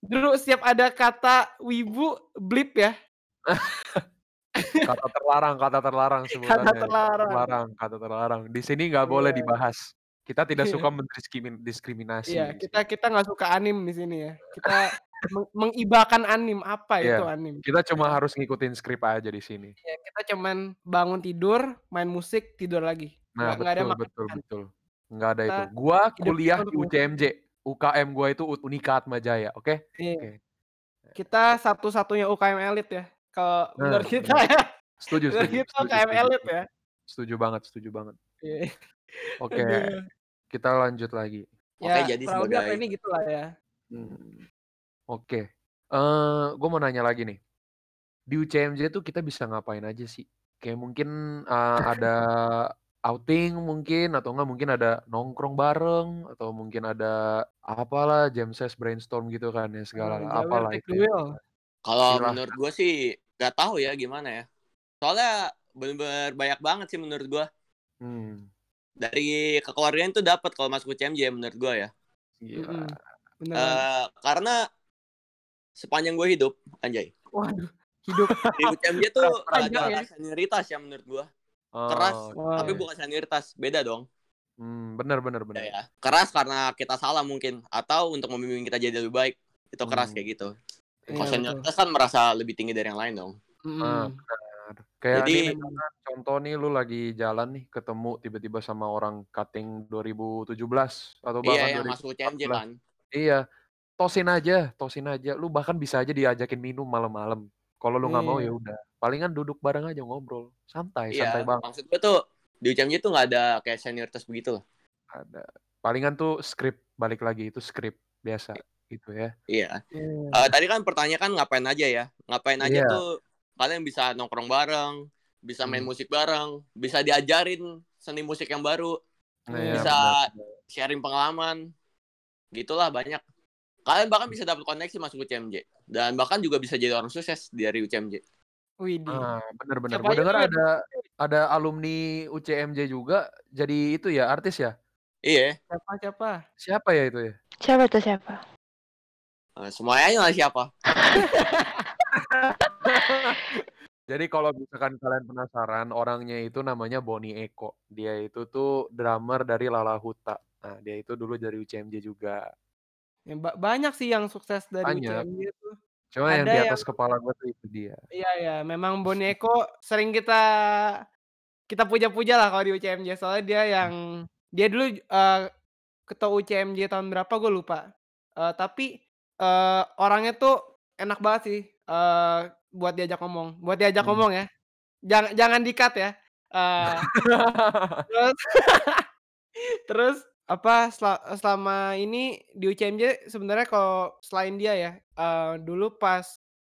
dulu setiap ada kata wibu blip ya kata terlarang, kata terlarang kata sebutannya. Kata terlarang terlarang, kata terlarang. Di sini nggak boleh iya dibahas. Kita tidak suka mendiskrimin- diskriminasi Iya, di kita kita nggak suka anim di sini ya. Kita meng- mengibakan anim apa itu Iya, anim. kita cuma harus ngikutin skrip aja di sini. ya, kita cuman bangun tidur, main musik, tidur lagi. Nah, Nggak nggak ada betul, betul, makan. betul. Nggak ada Kita itu. Gua kuliah di musik. UCMJ. UKM gua itu Unika Atmajaya, oke? Iya. Oke. Kita satu-satunya UKM elit ya. Kalau Nah, menurut kita ya, Setuju, menurut setuju, kita setuju, UKM setuju, elit ya. Setuju banget, setuju banget. Iya. Oke, Aduh. kita lanjut lagi. Oke, Ya, jadi lebih apa sebagai ini gitu lah ya. Hmm, Oke, eh gue mau nanya lagi nih. Di UCMJ tuh kita bisa ngapain aja sih? Kayak mungkin eh, ada [laughs] outing mungkin atau enggak mungkin ada nongkrong bareng atau mungkin ada apalah jam ses brainstorm gitu kan ya segala Jawir apalah itu ya. kalau menurut gue sih nggak tahu ya gimana ya. Soalnya bener-bener banyak banget sih menurut gue. Hmm, Dari kekeluargaan tuh dapat kalau masuk UCMJ menurut gue ya. Mm-mm. Beneran. Eh karena sepanjang gue hidup, anjay. Waduh, hidup Di UCMJ tuh panjang gak ya. ada senioritas ya menurut gue. Keras, Oh, tapi bukan senioritas. Beda dong. Hmm, benar benar Ya, benar. ya. Keras karena kita salah mungkin. Atau untuk membimbing kita jadi lebih baik. Itu keras Hmm. kayak gitu. Iya Kalau betul. senioritas kan merasa lebih tinggi dari yang lain dong. Ah, Mm-mm. benar. Kayak Jadi nih misalkan contoh nih lu lagi jalan nih ketemu tiba-tiba sama orang cutting 2017 atau iya bahkan yang masuk UCMJ 2014. kan. Iya, tosin aja, tosin aja. Lu bahkan bisa aja diajakin minum malam-malam. Kalau lu nggak mau ya Iya. udah. Palingan duduk bareng aja ngobrol, santai, santai Iya, banget. maksud gue tuh di UCMJ tuh nggak ada kayak senioritas begitu loh. Ada. Palingan tuh skrip balik lagi itu skrip biasa gitu ya. Iya. Iya. Eh, tadi kan pertanyaan kan ngapain aja ya? Ngapain aja Iya. tuh kalian bisa nongkrong bareng, bisa main Hmm. musik bareng, bisa diajarin seni musik yang baru, Nah, Iya. ya, bisa benar. sharing pengalaman. Gitulah banyak. Kalian bahkan bisa dapat koneksi masuk UCMJ dan bahkan juga bisa jadi orang sukses dari UCMJ. Widih. Ah, bener-bener. Siapa Gue aja dengar tuh yang- ada ada alumni UCMJ juga jadi itu ya artis ya. Iya, Siapa siapa? Siapa ya itu ya? Siapa tuh siapa? eh, semuanya lah siapa? [laughs] Jadi kalau misalkan kalian penasaran, orangnya itu namanya Boni Eko. Dia itu tuh drummer dari Lala Huta. Nah, dia itu dulu dari UCMJ juga. Ya, ba- banyak sih yang sukses dari Banyak. UCMJ tuh. Cuma yang di yang atas kepala gue tuh itu dia. Iya ya, memang [laughs] Boneko sering kita kita puja-puja lah kalau di UCMJ soalnya dia yang dia dulu eh, ketua UCMJ tahun berapa gue lupa. Eh, tapi eh, orangnya tuh enak banget sih eh, buat diajak ngomong, buat diajak Hmm. ngomong ya. Jangan jangan dikat ya. Eh, [laughs] terus terus apa sel- selama ini di UCMJ sebenarnya kalau selain dia ya eh, dulu pas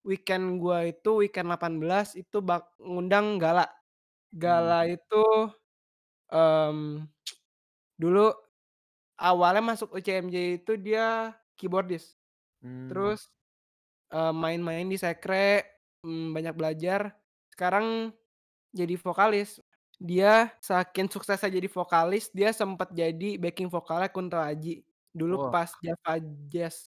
weekend gua itu weekend 18 itu bak ngundang Gala. Gala Hmm. itu em, dulu awalnya masuk UCMJ itu dia keyboardis. Hmm. Terus eh, main-main di sekre, mm, banyak belajar. Sekarang jadi vokalis. Dia saking suksesnya jadi vokalis, dia sempat jadi backing vokalnya Kunto Aji. Dulu Wah. pas Java Jazz.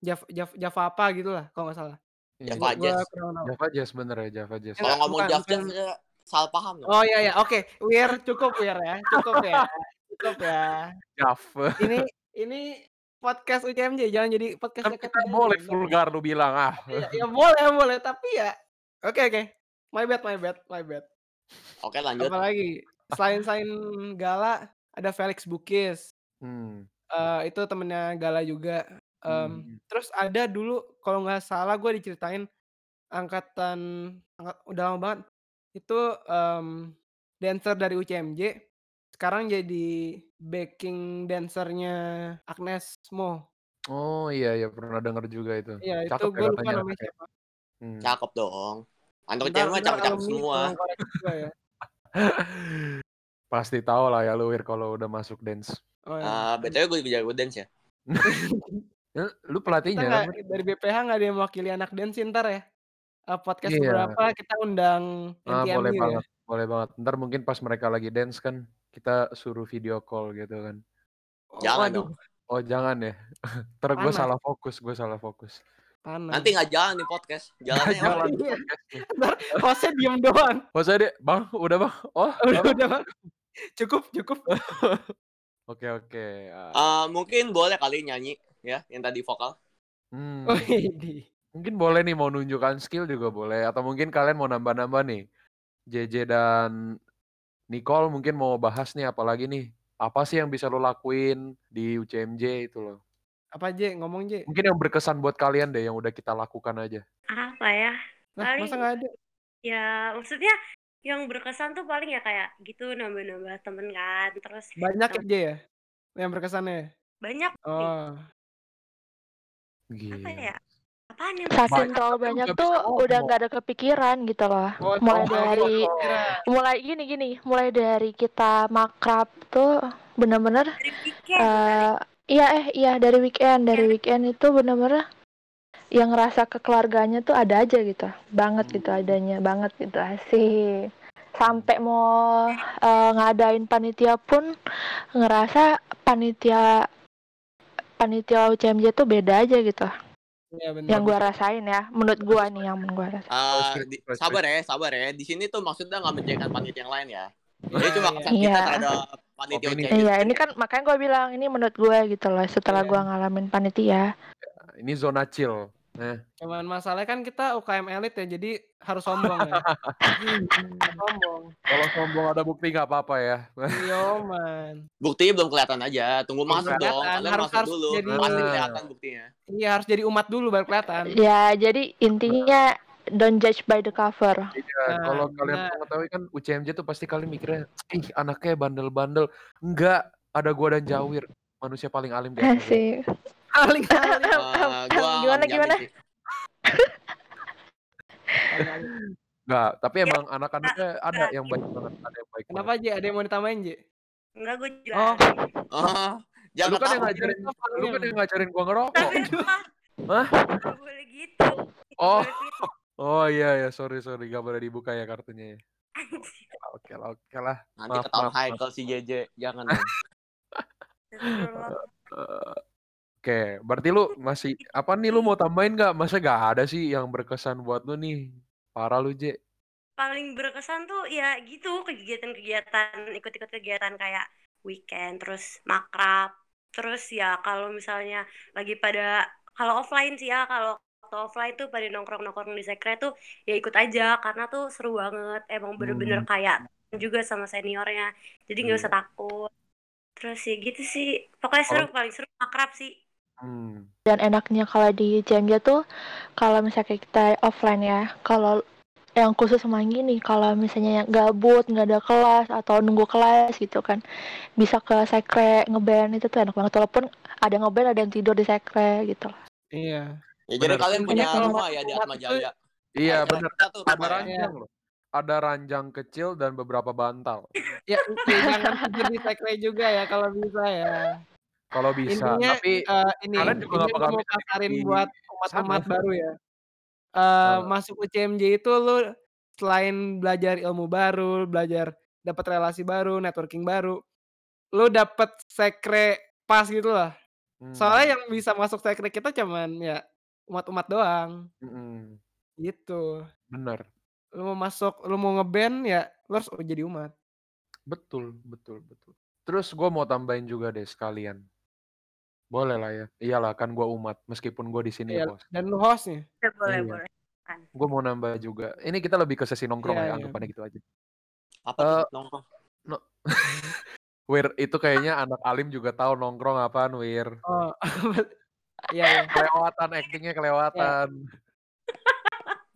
Java, Java, Java apa gitu lah kalau nggak salah. Iya, Java Gua, gua Jazz. tahu. Java Jazz bener ya, Java Jazz. Kalau ngomong bukan Java. Jazz ya, salah paham dong. Oh iya ya, oke. Wir cukup Wir ya, cukup ya, cukup ya. Java. Ini ini podcast UCMJ jangan jadi podcast Kan kita aja, boleh bener. vulgar lu bilang ah. Iya, ya boleh boleh tapi ya. Oke oke. My bad my bad my bad. Oke, lanjut. Apalagi selain selain Gala ada Felix Bukis. Hmm. Eh, itu temennya Gala juga. Em, Hmm. Terus ada dulu kalau nggak salah gue diceritain angkatan angkat, udah lama banget itu em, dancer dari UCMJ sekarang jadi backing dancernya Agnes Mo. Oh iya iya pernah denger juga itu. Iya itu Cakep ya gue lupa katanya namanya siapa. Hmm. Cakep dong. Anak Ntar, UCMJ mah cakep-cakep semua. ya. [laughs] Pasti tahu lah ya lu Wir kalau udah masuk dance. Oh, ya. Ah, BTW gue juga jago dance ya. [laughs] Ya, Lu pelatihnya kan? nggak dari BPH nggak ada yang mewakili anak dance ntar ya. Eh, podcast Iya. beberapa kita undang Ah, boleh ya. banget, boleh banget. Ntar mungkin pas mereka lagi dance kan kita suruh video call gitu kan. Oh, Jangan dong. Oh jangan ya. [laughs] Ntar gue salah fokus, gue salah fokus. Panas. Nanti nggak jalan nih podcast. Jalannya Nggak jalan? Iya. hostnya diem doang. Oh saya deh, bang, udah bang. Oh, Udah, Bang. udah, Bang. Cukup, cukup. [laughs] oke oke. Ah, Ah, mungkin boleh kali nyanyi ya, yang tadi vokal. hmm. Widih. Mungkin boleh nih mau nunjukkan skill juga boleh. Atau mungkin kalian mau nambah-nambah nih. JJ dan Nicole mungkin mau bahas nih apalagi nih. Apa sih yang bisa lo lakuin di UCMJ itu loh. Apa J? Ngomong J. Mungkin yang berkesan buat kalian deh yang udah kita lakukan aja. Apa ya? Paling masa nggak ada? ya maksudnya yang berkesan tuh paling ya kayak gitu nambah-nambah temen kan. Terus Banyak ya J ya? Yang berkesannya ya? banyak. Oh. Apa Gila. ya? Apaan yang Saking tapi banyak tuh udah nggak ada kepikiran gitu loh. Oh, Mulai oh, dari oh, mulai gini gini, mulai dari kita makrab tuh bener-bener iya eh iya dari weekend dari weekend itu bener-bener yang ngerasa kekeluarganya tuh ada aja gitu banget gitu adanya banget gitu asik sampai mau eh, ngadain panitia pun ngerasa panitia panitia UCMJ tuh beda aja gitu Iya benar. yang gua rasain ya menurut gua nih yang gua rasain di- respect. sabar ya, sabar ya. Di sini tuh maksudnya nggak menjadikan panitia yang lain ya. Ini cuma Iya. kesan kita Iya. terhadap panitia Opini. Iya ini kan makanya gua bilang ini menurut gua gitu loh setelah Iya. gua ngalamin panitia Ini zona chill. Eh. Cuman masalahnya kan kita UKM elit ya, jadi harus sombong ya. [laughs] Sombong. Kalau sombong ada bukti nggak apa-apa ya. [laughs] Iya, man. Buktinya belum kelihatan aja. Tunggu Belum masuk dong. Kalian harus- masuk harus dulu. jadi- Pasti Nah. kelihatan buktinya. Iya, harus jadi umat dulu baru kelihatan. Ya, jadi intinya don't judge by the cover. Iya, Nah, kalau kalian mengetahui kan UCMJ tuh pasti kalian mikirnya, ih anaknya bandel-bandel. Enggak, ada gua dan Jawir, manusia paling alim di. Asik. Paling paling Eh, gua Gimana, gimana? Enggak, tapi Ya, emang anak-anaknya ada yang baik banget, ada yang baik Kenapa Ji? Ada yang mau ditambahin Ji? Enggak, gue juga. Oh. Oh, banget. Lu jangan kan yang ngajarin, Apa lu kan yang ngajarin gua ngerokok. Tapi mah Hah? boleh gitu. Oh. boleh gitu. Oh iya ya, sorry sorry, gak boleh dibuka ya kartunya ya. [laughs] Oke lah, oke lah. Nanti Maaf, ketahuan. Haikal si JJ. Jangan [laughs] dong. Eh, Oke, berarti lu masih apa nih lu mau tambahin nggak? Masa gak ada sih yang berkesan buat lu nih? Parah lu, J. Paling berkesan tuh ya gitu kegiatan-kegiatan ikut-ikut kegiatan kayak weekend terus makrab terus ya kalau misalnya lagi pada kalau offline sih ya kalau waktu offline tuh pada nongkrong-nongkrong di sekre tuh ya ikut aja karena tuh seru banget emang bener-bener Hmm. kayak juga sama seniornya jadi nggak Iya. usah takut terus ya gitu sih pokoknya seru paling seru makrab sih Hmm. Dan enaknya kalau di JMJ tuh kalau misalnya kita offline ya, kalau yang khusus sama gini, kalau misalnya yang gabut, nggak ada kelas atau nunggu kelas gitu kan, bisa ke sekre ngeband itu tuh enak banget. Walaupun ada ngeband ada yang tidur di sekre gitu. Iya. Ya jadi Bener. kalian punya Intinya kalau rumah ya di Atma Jaya. Iya tuh Ada ya. ranjang loh. Ada ranjang kecil dan beberapa bantal. Ya, ya jangan tidur di sekre juga ya kalau bisa ya. Kalau bisa. Intinya Tapi eh, ini kalian juga nggak ini bakal mau kasarin di buat umat-umat baru ya. Eh Eh. masuk UCMJ itu lu selain belajar ilmu baru, belajar dapat relasi baru, networking baru, lu dapat sekre pas gitu lah. hmm, Soalnya yang bisa masuk sekre kita cuman ya umat-umat doang mm-mm, gitu. bener. Lu mau masuk, lu mau ngeband ya lu harus jadi umat. Betul, betul, betul. Terus gue mau tambahin juga deh sekalian. Boleh lah ya. Iyalah kan gue umat meskipun gue di sini ya Iya, bos. dan lu hostnya. Ya, boleh Iya. boleh Gue mau nambah juga. Ini kita lebih ke sesi nongkrong Iya, ya, iya. anggapannya gitu aja. Apa Eh, tuh nongkrong? [laughs] Wir, itu kayaknya anak alim juga tahu nongkrong apaan, Wir. Oh. [laughs] Iya, iya. Kelewatan, actingnya kelewatan.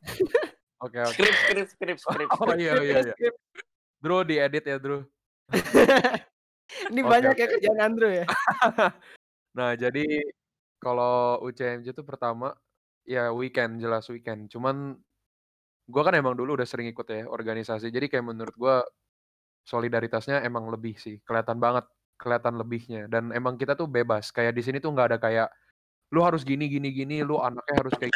[laughs] Oke, oke. Skrip, skrip, skrip, skrip. Oh iya, iya, iya. Drew diedit ya, Drew. [laughs] Ini Oke, banyak ya kerjaan Andrew ya. [laughs] Nah, jadi kalau UCMJ itu pertama ya weekend jelas weekend. Cuman gua kan emang dulu udah sering ikut ya organisasi. Jadi kayak menurut gua solidaritasnya emang lebih sih. Kelihatan banget, kelihatan lebihnya. Dan emang kita tuh bebas. Kayak di sini tuh nggak ada kayak lu harus gini gini gini, lu anaknya harus kayak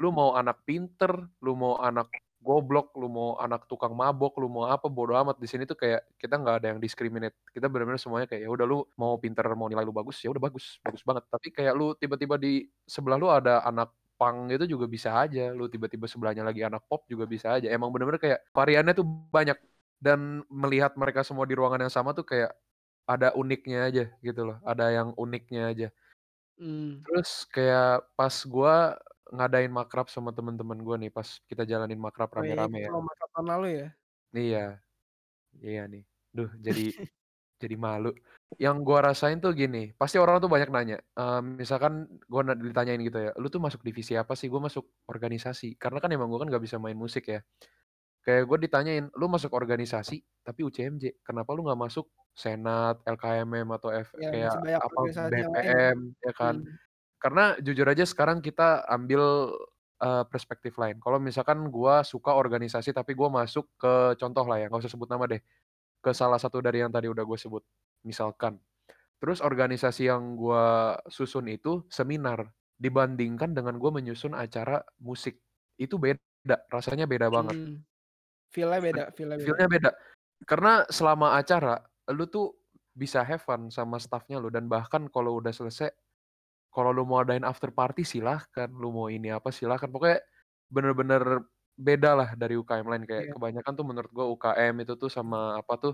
lu mau anak pinter, lu mau anak goblok, lu mau anak tukang mabok, lu mau apa bodo amat di sini tuh kayak kita nggak ada yang discriminate. Kita benar-benar semuanya kayak ya udah lu mau pinter, mau nilai lu bagus, ya udah bagus, bagus banget. Tapi kayak lu tiba-tiba di sebelah lu ada anak pang itu juga bisa aja. Lu tiba-tiba sebelahnya lagi anak pop juga bisa aja. Emang bener-bener kayak variannya tuh banyak dan melihat mereka semua di ruangan yang sama tuh kayak ada uniknya aja gitu loh. Ada yang uniknya aja. Hmm. Terus kayak pas gua ngadain makrab sama temen-temen gua nih pas kita jalanin makrab Oh rame-rame ya. kalau makrab tahun lalu ya. Iya. Iya nih. Duh, jadi jadi malu. Yang gua rasain tuh gini, pasti orang tuh banyak nanya. eh, misalkan gua na- ditanyain gitu ya, lu tuh masuk divisi apa sih? Gua masuk organisasi. Karena kan emang gua kan nggak bisa main musik ya. Kayak gue ditanyain, lu masuk organisasi tapi UCMJ. Kenapa lu nggak masuk Senat, LKMM atau F Ya, kayak apa. BPM ya kan? Hmm. Karena jujur aja sekarang kita ambil eh, perspektif lain. Kalau misalkan gua suka organisasi tapi gua masuk ke contoh lah ya, nggak usah sebut nama deh. Ke salah satu dari yang tadi udah gue sebut. Misalkan. Terus organisasi yang gua susun itu seminar dibandingkan dengan gua menyusun acara musik. Itu beda, rasanya beda banget. Hmm. Feel-nya beda, feel-nya beda. Feel-nya beda. Karena selama acara lu tuh bisa have fun sama staffnya lu dan bahkan kalau udah selesai kalau lu mau adain after party silahkan, lu mau ini apa silahkan. Pokoknya bener-bener beda lah dari UKM lain kayak Iya. kebanyakan tuh menurut gua UKM itu tuh sama apa tuh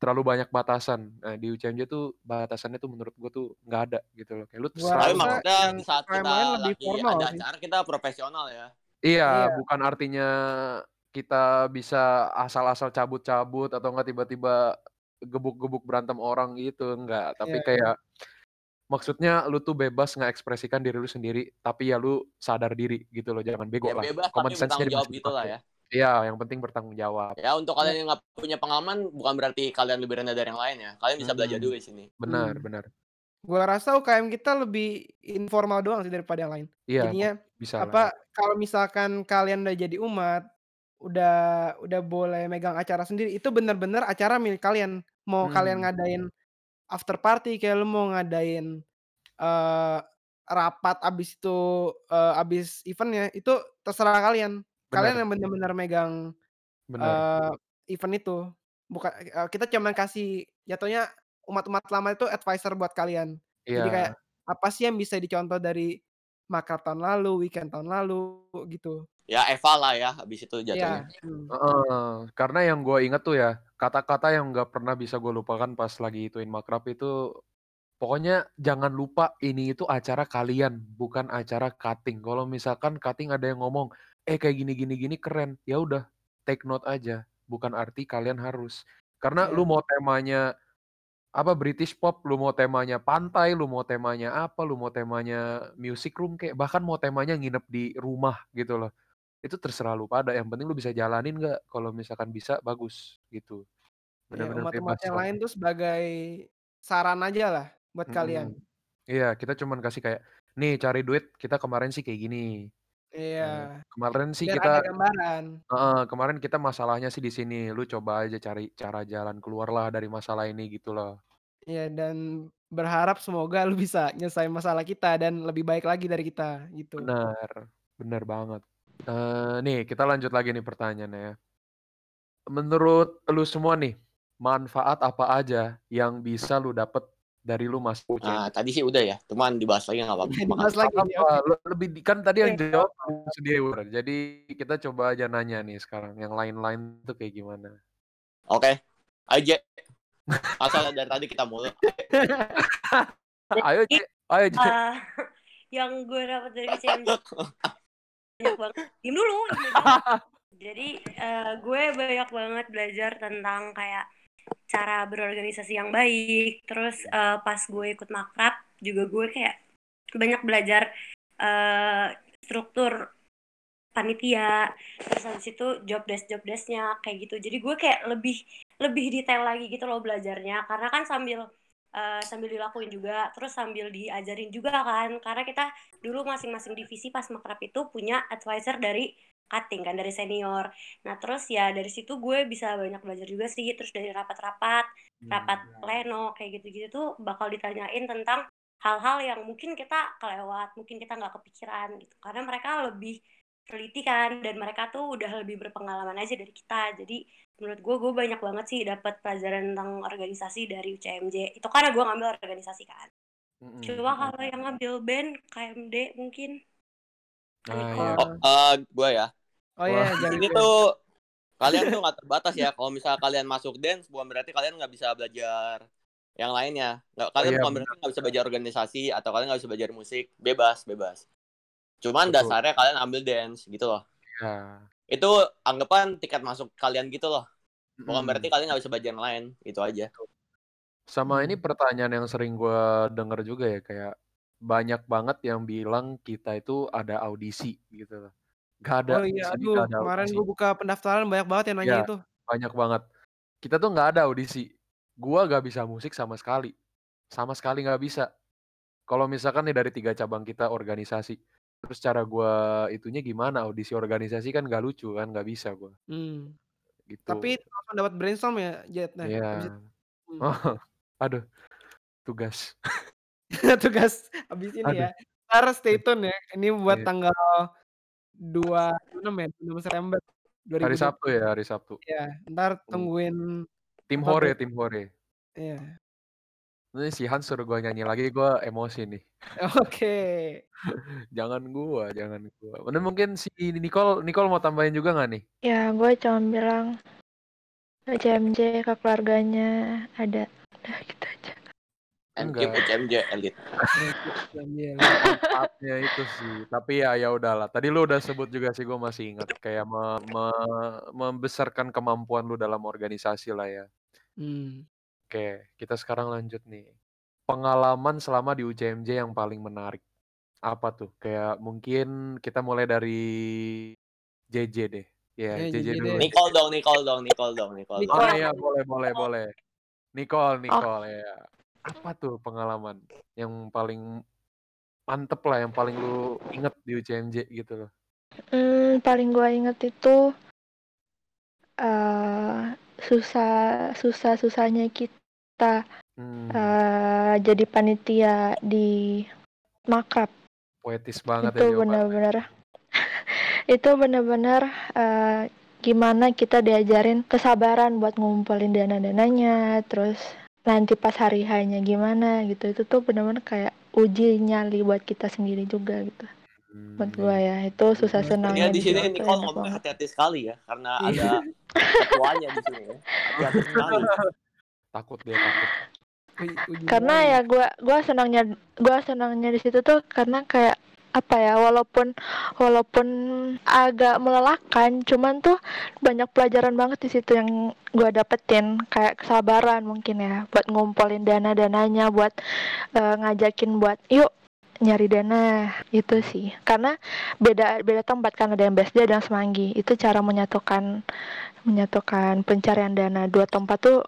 terlalu banyak batasan. Nah, di UCMJ tuh batasannya tuh menurut gue tuh nggak ada gitu loh. Kayak lu Gua terserah Tapi maksudnya saat kita lagi formal ada sih. acara kita profesional ya. Iya, Iya. bukan artinya kita bisa asal-asal cabut-cabut atau nggak tiba-tiba gebuk-gebuk berantem orang gitu, enggak. Tapi Iya, iya. kayak maksudnya lu tuh bebas ngekspresikan diri lu sendiri, tapi ya lu sadar diri gitu loh, jangan bego Ya lah. bebas Common jawab masih gitu lah ya. Iya, yang penting bertanggung jawab. Ya untuk kalian yang nggak punya pengalaman bukan berarti kalian lebih rendah dari yang lain ya. Kalian bisa belajar Hmm, dulu di sini. benar, Hmm. benar. Gua rasa UKM kita lebih informal doang sih daripada yang lain. Iya, Jadinya bisa apa kalau misalkan kalian udah jadi umat, udah udah boleh megang acara sendiri, itu bener-bener acara milik kalian. Mau kalian Hmm, ngadain after party, kayak lu mau ngadain eee, rapat abis itu eee, abis event-nya, itu terserah kalian. Kalian yang bener-bener megang benar. eee, event itu. Bukan eee, kita cuman kasih jatuhnya umat-umat lama itu advisor buat kalian. Jadi kayak Iya. apa sih yang bisa dicontoh dari Makrab tahun lalu, Weekend tahun lalu, gitu. Ya Eva lah ya habis itu Iya, jatuhnya. hmm. Heeh, karena yang gue inget tuh ya, kata-kata yang nggak pernah bisa gue lupakan pas lagi ituin makrab itu, pokoknya jangan lupa ini itu acara kalian, bukan acara cutting. Kalau misalkan cutting ada yang ngomong, eh kayak gini gini gini keren, ya udah take note aja, bukan arti kalian harus. Karena Iya. lu mau temanya apa British pop, lu mau temanya pantai, lu mau temanya apa, lu mau temanya music room kayak bahkan mau temanya nginep di rumah gitu loh. Itu terserah lu pada, yang penting lu bisa jalanin nggak, kalau misalkan bisa bagus gitu. Iya, Bener-bener umat-umat bebas yang lah. lain tuh sebagai saran aja lah buat kalian. Mhm. Iya, kita cuman kasih kayak, nih cari duit kita kemarin sih kayak gini. Iya. kemarin sih Biar kita ada gambaran. heeh, kemarin kita masalahnya sih di sini, lu coba aja cari cara jalan keluar lah dari masalah ini gitu loh. Iya, dan berharap semoga lu bisa nyelesain masalah kita dan lebih baik lagi dari kita, gitu. Benar, bener banget. Eee, nih kita lanjut lagi nih pertanyaannya ya. Menurut lu semua nih, manfaat apa aja yang bisa lu dapet dari lu masuk Nah, tadi sih udah ya, cuman dibahas lagi nggak apa-apa. Iya, [laughs] Makasih. dibahas lagi nih, apa, oke. le lebih di kan tadi yang Oke, jawab sendiri, Bro. Jadi kita coba aja nanya nih sekarang, yang lain-lain tuh kayak gimana? Oke. Aja. Asal dari tadi kita mulu. [laughs] Ayo, Jadi, Ce, ayo, Ce. eh, yang gue dapat dari UCMJ [laughs] [laughs] banyak banget. Diem dulu, dulu. Jadi eh, gue banyak banget belajar tentang kayak cara berorganisasi yang baik. Terus eh, pas gue ikut makrab juga gue kayak banyak belajar eh, struktur panitia. Terus habis itu job desk job desknya kayak gitu. Jadi gue kayak lebih lebih detail lagi gitu loh belajarnya. Karena kan sambil eh, sambil dilakuin juga, terus sambil diajarin juga kan. Karena kita dulu masing-masing divisi pas makrab itu punya advisor dari cutting kan dari senior. Nah terus ya dari situ gue bisa banyak belajar juga sih. Terus dari rapat-rapat, rapat pleno kayak gitu-gitu tuh bakal ditanyain tentang hal-hal yang mungkin kita kelewat, mungkin kita nggak kepikiran gitu. Karena mereka lebih teliti kan dan mereka tuh udah lebih berpengalaman aja dari kita. Jadi menurut gue gue banyak banget sih dapat pelajaran tentang organisasi dari UCMJ. Itu karena gue ngambil organisasi kan. Mhm, Coba kalau yang ngambil band KMD mungkin Nah, Niko. iya. Oh, eh gue ya. Oh iya, sini tuh kalian tuh nggak terbatas ya. Kalau misalnya kalian masuk dance, bukan berarti kalian nggak bisa belajar yang lainnya. Nggak, kalian Iya, bukan berarti nggak bisa belajar organisasi atau kalian nggak bisa belajar musik. Bebas, bebas. Cuman Betul. dasarnya kalian ambil dance gitu loh. Iya. Itu anggapan tiket masuk kalian gitu loh. Bukan Mhm. berarti kalian nggak bisa belajar yang lain. Itu aja. Sama Hmm. ini pertanyaan yang sering gue denger juga ya, kayak banyak banget yang bilang kita itu ada audisi gitu loh. Gak ada, Oh iya, aduh, gak ada kemarin audisi. gue buka pendaftaran banyak banget yang nanya Iya, itu. banyak banget. Kita tuh nggak ada audisi. Gua gak bisa musik sama sekali. Sama sekali nggak bisa. Kalau misalkan nih dari tiga cabang kita organisasi, terus cara gua itunya gimana audisi organisasi kan gak lucu kan, nggak bisa gua. Hmm. Gitu. Tapi langsung dapat brainstorm ya, Jet? Nah, Iya. itu hmm. Oh, [laughs] aduh, tugas. [laughs] tugas habis ini Aduh. ya. Entar stay tune ya. Ini buat Iya. tanggal 26 ya, 26 September Hari 2020. Sabtu ya, hari Sabtu. Iya, entar Hmm. tungguin Tim Hore, tim Hore. Iya. Ini si Hans suruh gua nyanyi lagi, gua emosi nih. [laughs] Oke. Jangan gua, jangan gua. Mana mungkin si Nicole, Nicole mau tambahin juga nggak nih? Ya, gue cuma bilang UCMJ ke keluarganya ada. Udah gitu aja. And Enggak. Iya, manfaatnya itu sih. Tapi ya ya udahlah. Tadi lu udah sebut juga sih gue masih ingat kayak me- me- membesarkan kemampuan lu dalam organisasi lah ya. Hmm. Oke, kita sekarang lanjut nih. Pengalaman selama di UCMJ yang paling menarik. Apa tuh? Kayak mungkin kita mulai dari JJ deh. Ya, Ya, JJ JJ dulu. deh. Nicole dong, Nicole dong, Nicole dong, Nicole dong. Oh Nicole. iya, boleh boleh boleh. Nicole, Nicole ya. Apa tuh pengalaman yang paling mantep lah, yang paling lu inget di UCMJ gitu loh? Hmm, paling gua inget itu eh susah susah susahnya kita Hmm, eh jadi panitia di makrab poetis banget itu ya benar-benar. [laughs] Itu benar-benar eh, gimana kita diajarin kesabaran buat ngumpulin dana-dananya terus nanti pas hari hanya gimana gitu. Itu tuh benar-benar kayak uji nyali buat kita sendiri juga gitu buat gua ya itu susah Iya, senangnya Sepertinya di sini Nicole ngomongnya banget hati-hati sekali ya, karena Iya. ada ketuanya di sini ya. Hati-hati [laughs] sekali. Takut dia takut. Karena ya gua gua senangnya gua senangnya di situ tuh karena kayak apa ya walaupun walaupun agak melelahkan cuman tuh banyak pelajaran banget di situ yang gua dapetin kayak kesabaran mungkin ya buat ngumpulin dana dananya buat eh, ngajakin buat yuk nyari dana. Itu sih. Karena beda beda tempat kan ada yang BSD ada yang Semanggi. Itu cara menyatukan menyatukan pencarian dana. Dua tempat tuh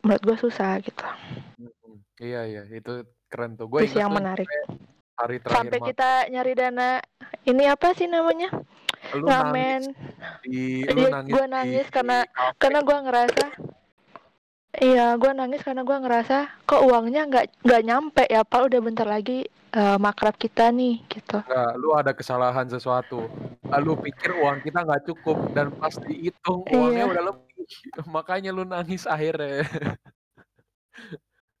menurut gue susah gitu. Hmm, Iya iya, itu keren tuh. Gue yang menarik. hari terakhir sampai mak- kita nyari dana. Ini apa sih namanya? Lu nangis ramen. di lu Iya, nangis gua di- nangis di karena- kafe. karena gua ngerasa iya gua nangis karena gua ngerasa kok uangnya nggak nggak nyampe ya pak udah bentar lagi eh, makrab kita nih gitu Enggak, lu ada kesalahan sesuatu. Ah, Lu pikir uang kita nggak cukup dan pas dihitung uangnya Iya. udah lebih. [laughs] Makanya lu nangis akhirnya. [laughs]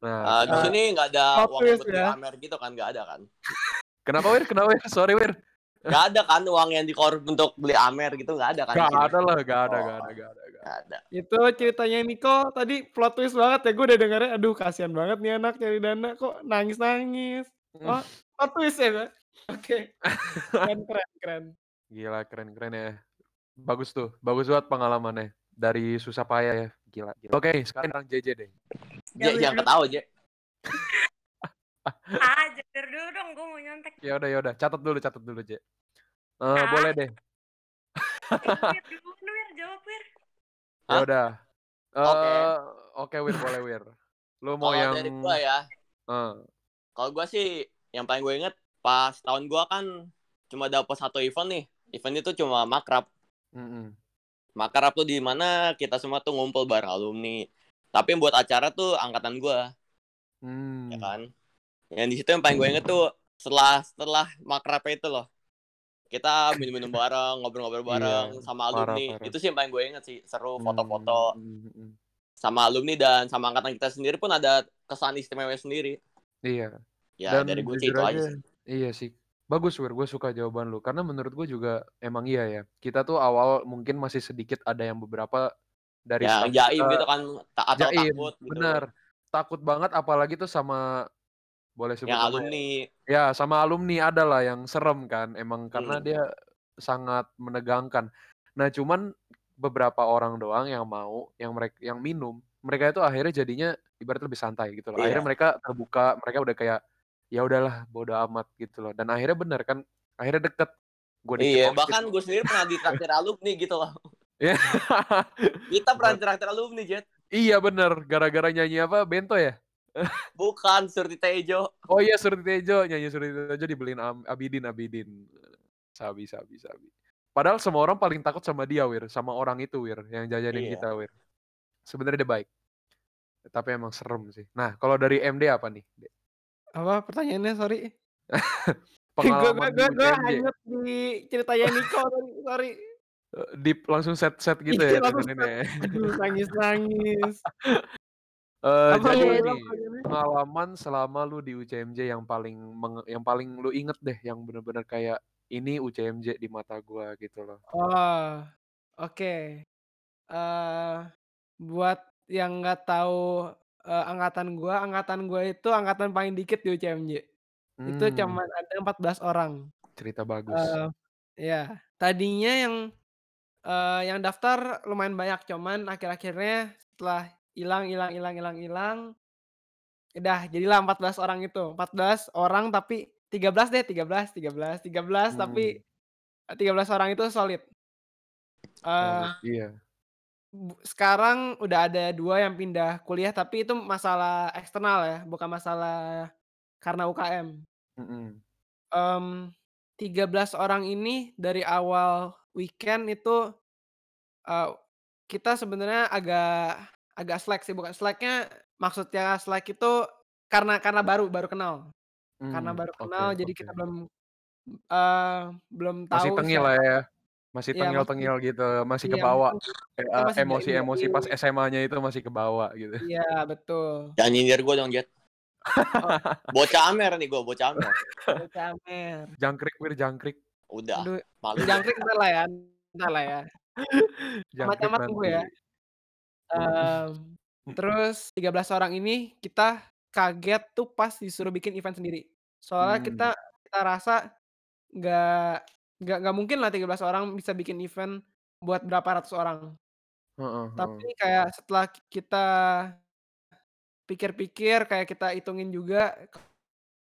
nah, Ah, di Ah, sini nggak ada uang buat ya. Gitu kan, nggak ada kan? [laughs] kenapa Wir? Kenapa Wir? Sorry Wir. Nggak ada kan uang yang dikorup untuk beli Amer gitu, nggak ada kan? Gak ada lah, gak ada, Oh. gak ada, gak ada. Gak ada. Nggak ada. Itu ceritanya Niko tadi plot twist banget ya. Gue udah dengerin, aduh kasihan banget nih anak cari dana kok nangis-nangis. Oh, plot twist ya? Oke. Keren, keren, keren. Gila, keren-keren ya. Bagus tuh, bagus banget pengalamannya. Dari susah payah ya. Gila, gila. Oke, sekarang JJ deh. J, jangan ketawa, J. Ah, jeder dulu dong, gue mau nyontek. Ya udah, ya udah. Catat dulu, catat dulu, J. Eh, Ah. boleh deh. Wir, [laughs] dulu, Wir, jawab, Wir. Ya udah. Oke. Eh, Oke, Wir, boleh Wir. Lu mau Kalau yang dari gua ya, Eh, kalau gua sih yang paling gue inget pas tahun gua kan cuma dapat satu event nih. Event itu cuma makrab. mm-mm. Makrab tuh di mana kita semua tuh ngumpul bareng alumni. Tapi buat acara tuh angkatan gua, Hmm. ya kan. Yang di situ yang paling gue inget tuh setelah setelah makrab itu loh. Kita minum-minum bareng, ngobrol-ngobrol bareng Iya, sama parah, alumni. parah. Itu sih yang paling gue inget sih, seru foto-foto Hmm, hmm, hmm. sama alumni dan sama angkatan kita sendiri pun ada kesan istimewa sendiri. Iya. Ya Dan dari gue sih itu aja aja, sih. Iya sih. Bagus, Wir. Gue suka jawaban lu. Karena menurut gue juga emang iya ya. Kita tuh awal mungkin masih sedikit ada yang beberapa dari staff jaim kita gitu kan ta- atau jaim. takut gitu. Bener. Takut banget apalagi tuh sama boleh sebut Yang nama ya? alumni. Ya, sama alumni ada lah yang serem kan. Emang karena Hmm. dia sangat menegangkan. Nah, cuman beberapa orang doang yang mau, yang mereka yang minum, mereka itu akhirnya jadinya ibarat lebih santai gitu loh. Akhirnya Iya. mereka terbuka, mereka udah kayak ya udahlah bodo amat gitu loh. Dan akhirnya bener kan, akhirnya deket. Gue Iya, bahkan gue sendiri pernah ditraktir alumni gitu loh. Iya. Kita pernah ditraktir alumni, Jet. iya bener, gara-gara nyanyi apa? Bento ya? Bukan Surti Tejo. Oh iya Surti Tejo, nyanyi Surti Tejo dibeliin Abidin Abidin. Sabi sabi sabi. Padahal semua orang paling takut sama dia Wir, sama orang itu Wir yang jajanin Iya. kita Wir. Sebenarnya dia baik. Tapi emang serem sih. Nah, kalau dari MD apa nih? Apa pertanyaannya? Sorry. [laughs] gue Pengalaman gue gue UCMJ. hanyut di ceritanya Niko tadi. Sorry. Eh, Deep langsung set-set gitu Iya, ya langsung dengerin ya. Aduh, nangis-nangis. [laughs] Apa jadi itu. nih, pengalaman selama lu di UCMJ yang paling menge- yang paling lu inget deh, yang bener-bener kayak ini UCMJ di mata gua gitu loh. Oh, oke. Eh, buat yang nggak tahu, eee, angkatan gua, angkatan gua itu angkatan paling dikit di UCMJ. Itu Mmm. cuman ada 14 orang. Cerita bagus. Eee, iya. Tadinya yang, eee, yang daftar lumayan banyak, cuman akhir-akhirnya setelah hilang hilang hilang hilang hilang, udah jadilah 14 orang itu. 14 orang tapi 13 deh, 13 13 13 Hmm. tapi, eee, 13 orang itu solid. Eee Solid, iya. bu sekarang udah ada 2 yang pindah kuliah, tapi itu masalah eksternal ya, bukan masalah karena UKM. Mhm. Mmm, 13 orang ini dari awal weekend itu, eee, kita sebenarnya agak agak slack sih, bukan slack-nya maksudnya slack itu karena karena baru baru kenal. Karena Mmm, baru oke kenal jadi kita oke. belum, eee, belum Masih tahu tengil lah siapa ya, masih iya masih tengil-tengil gitu, masih iya kebawa, mungkin kita eee, masih emosi-emosi pas jaim-jaim. SMA-nya itu masih kebawa gitu. Iya betul. Jangan nyindir gua dong, Jet. Oh. [laughs] Bocah Amer nih gua, bocah Amer. Bocah Amer. Jangkrik Wir, jangkrik. Udah, Aduh, malu jangkrik entar lah ya entar lah ya. [laughs] Jangkrik Camat-camat tunggu nanti. ya. Mmm, terus 13 orang ini kita kaget tuh pas disuruh bikin event sendiri. Soalnya Mmm. kita kita rasa nggak nggak nggak mungkin lah 13 orang bisa bikin event buat berapa ratus orang. Heeh Tapi heeh. kayak setelah ki kita pikir-pikir, kayak kita hitungin juga,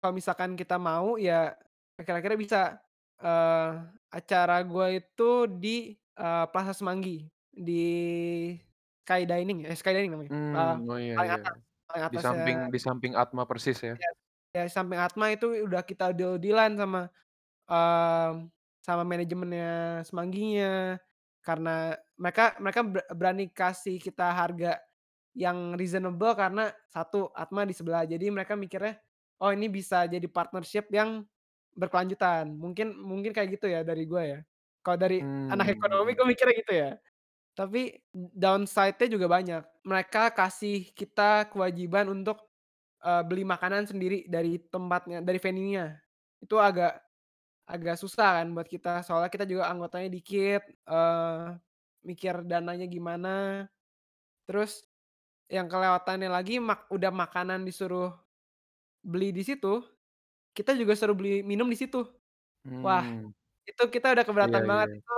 kalau misalkan kita mau ya akhir-akhirnya bisa. Eee, acara gua itu di, eee, Plaza Semanggi, di Sky Dining eh, Sky Dining namanya, eee, Mmm, oh iya paling iya. atas paling Di atasnya samping di samping Atma persis ya? Iya, ya samping Atma itu udah kita deal-deal-an sama, mmm, sama manajemennya Semangginya. Karena mereka mereka ber berani kasih kita harga yang reasonable karena satu, Atma di sebelah, jadi mereka mikirnya, "Oh ini bisa jadi partnership yang berkelanjutan." Mungkin mungkin kayak gitu ya dari gua ya. Kalau dari anak Mmm, ekonomi gua mikirnya gitu ya. Tapi downside-nya juga banyak. Mereka kasih kita kewajiban untuk, eee, beli makanan sendiri dari tempatnya, dari venue-nya. Itu agak agak susah kan buat kita, soalnya kita juga anggotanya dikit, eee, mikir dananya gimana. Terus yang kelewatannya lagi mak udah makanan disuruh beli di situ, kita juga suruh beli minum di situ. Wah, Mmm. itu kita udah Iya keberatan banget. iya. Itu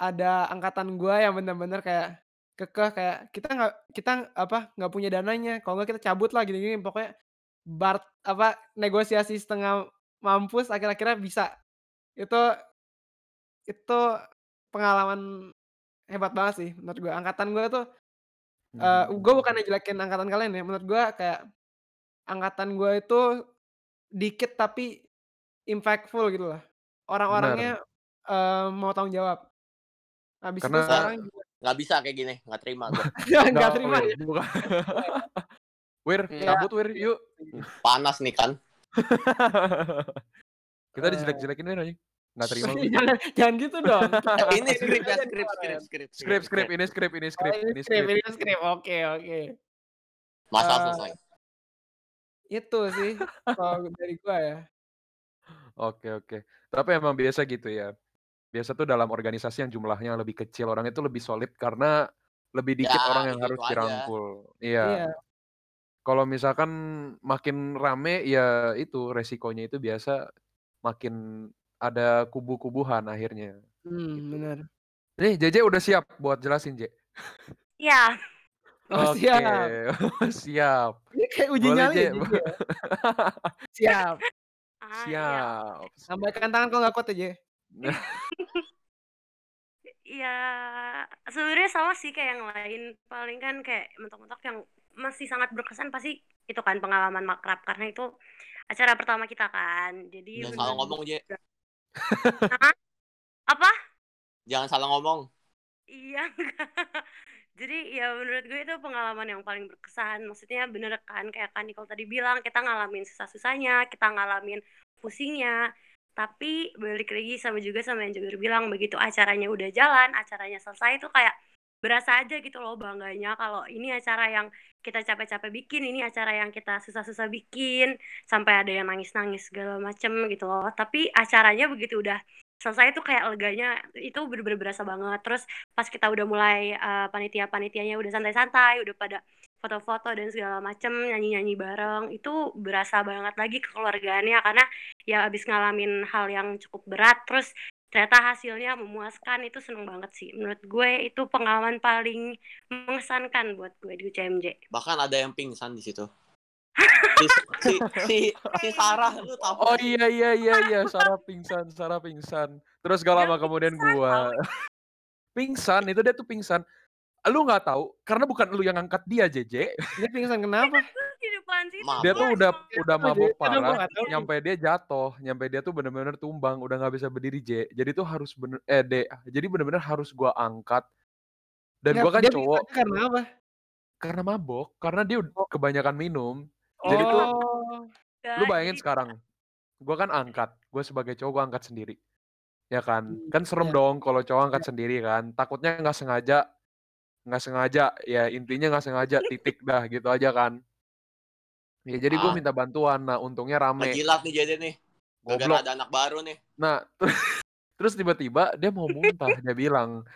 ada angkatan gua yang bener-bener kayak kekeh, kayak, "Kita nggak kita apa, nggak punya dananya, kalau nggak kita cabut lah," gini-gini. Pokoknya bart apa, negosiasi setengah mampus akhir-akhirnya bisa. Itu itu pengalaman hebat banget sih menurut gua. Angkatan gua tuh, eee, Mhm gua mhm. bukannya jelekin angkatan kalian ya, menurut gua kayak angkatan gua itu dikit tapi impactful gitu loh. Benar. Orang-orangnya, eee, mau tanggung jawab. Wah, Karena nggak bisa kayak gini, nggak terima gua. [laughs] nggak Enggak terima ya? bukan. Ya. [laughs] Wir, Iya, cabut Wir, yuk. Panas nih kan. [laughs] Kita Eee dijelek-jelekin Wir anjing. Nggak terima gua. Jangan jangan gitu dong. Eh, ini skrip ya, skrip skrip skrip Skrip skrip skrip, skrip. ini skrip ini Oh skrip ini skrip skrip. ini skrip, oke oke. Masalah Eee selesai. Itu sih kalau dari gua ya. Oke oke. Tapi emang biasa gitu ya. Biasa tuh dalam organisasi yang jumlahnya lebih kecil, orang itu lebih solid karena lebih dikit orang Ya, yang harus itu-itu aja. dirangkul. Iya. Iya. Kalau misalkan makin rame, ya itu resikonya itu biasa makin ada kubu-kubuhan akhirnya, Mmm, gitu. bener. Nih JJ udah siap buat jelasin, Je? Iya. [laughs] Oh Oke, siap. [laughs] siap. Ini kayak uji Boleh nyali Je. ya ya? [laughs] Siap. Ah, iya. Siap siap. Lambaikan tangan kalau nggak kuat ya, Je. Ya, sebenarnya sama sih kayak yang lain. Paling kan kayak mentok-mentok yang masih sangat berkesan pasti itu kan pengalaman makrab, karena itu acara pertama kita kan. Jadi Jangan salah ngomong. [laughs] Hah? Apa? Jangan salah ngomong. Iya. Jadi ya menurut gue itu pengalaman yang paling berkesan. Maksudnya bener kan kayak Kak Nicole tadi bilang, kita ngalamin susah-susahnya, kita ngalamin pusingnya. Tapi balik lagi sama juga sama yang Jabir bilang, begitu acaranya udah jalan, acaranya selesai itu kayak berasa aja gitu loh bangganya kalau ini acara yang kita capek-capek bikin, ini acara yang kita susah-susah bikin, sampai ada yang nangis-nangis segala macem gitu loh. Tapi acaranya begitu udah selesai tuh kayak leganya itu bener-bener berasa banget. Terus pas kita udah mulai uh, panitia-panitianya udah santai-santai, udah pada foto-foto dan segala macem nyanyi-nyanyi bareng itu berasa banget lagi kekeluargaannya karena ya abis ngalamin hal yang cukup berat terus ternyata hasilnya memuaskan itu seneng banget sih. Menurut gue itu pengalaman paling mengesankan buat gue di UCMJ bahkan ada yang pingsan di situ. [laughs] Si, si, si, si Sarah lu tahu oh iya iya iya iya. Sarah pingsan Sarah pingsan. Terus gak lama kemudian gua [laughs] pingsan itu dia tuh pingsan lu nggak tahu karena bukan lu yang angkat dia JJ dia pingsan kenapa? [laughs] Dia tuh udah udah gua parah nyampe dia jatuh nyampe dia tuh bener-bener tumbang udah nggak bisa berdiri J. Jadi tuh harus bener eh D jadi bener-bener harus gua angkat. Dan Nggak, gua kan dia cowok. karena apa? Karena mabok karena dia ud- kebanyakan minum. Jadi tuh oh. lu bayangin sekarang gua kan angkat gue sebagai cowok gua angkat sendiri ya kan? Kan serem iya. dong kalau cowok angkat sendiri kan takutnya nggak sengaja nggak sengaja ya intinya nggak sengaja titik dah gitu aja kan. Ya jadi gue Ah. minta bantuan nah untungnya rame. Jilat nih jadi nih. Goblok. ada anak baru nih. Nah terus tiba-tiba dia mau muntah dia bilang.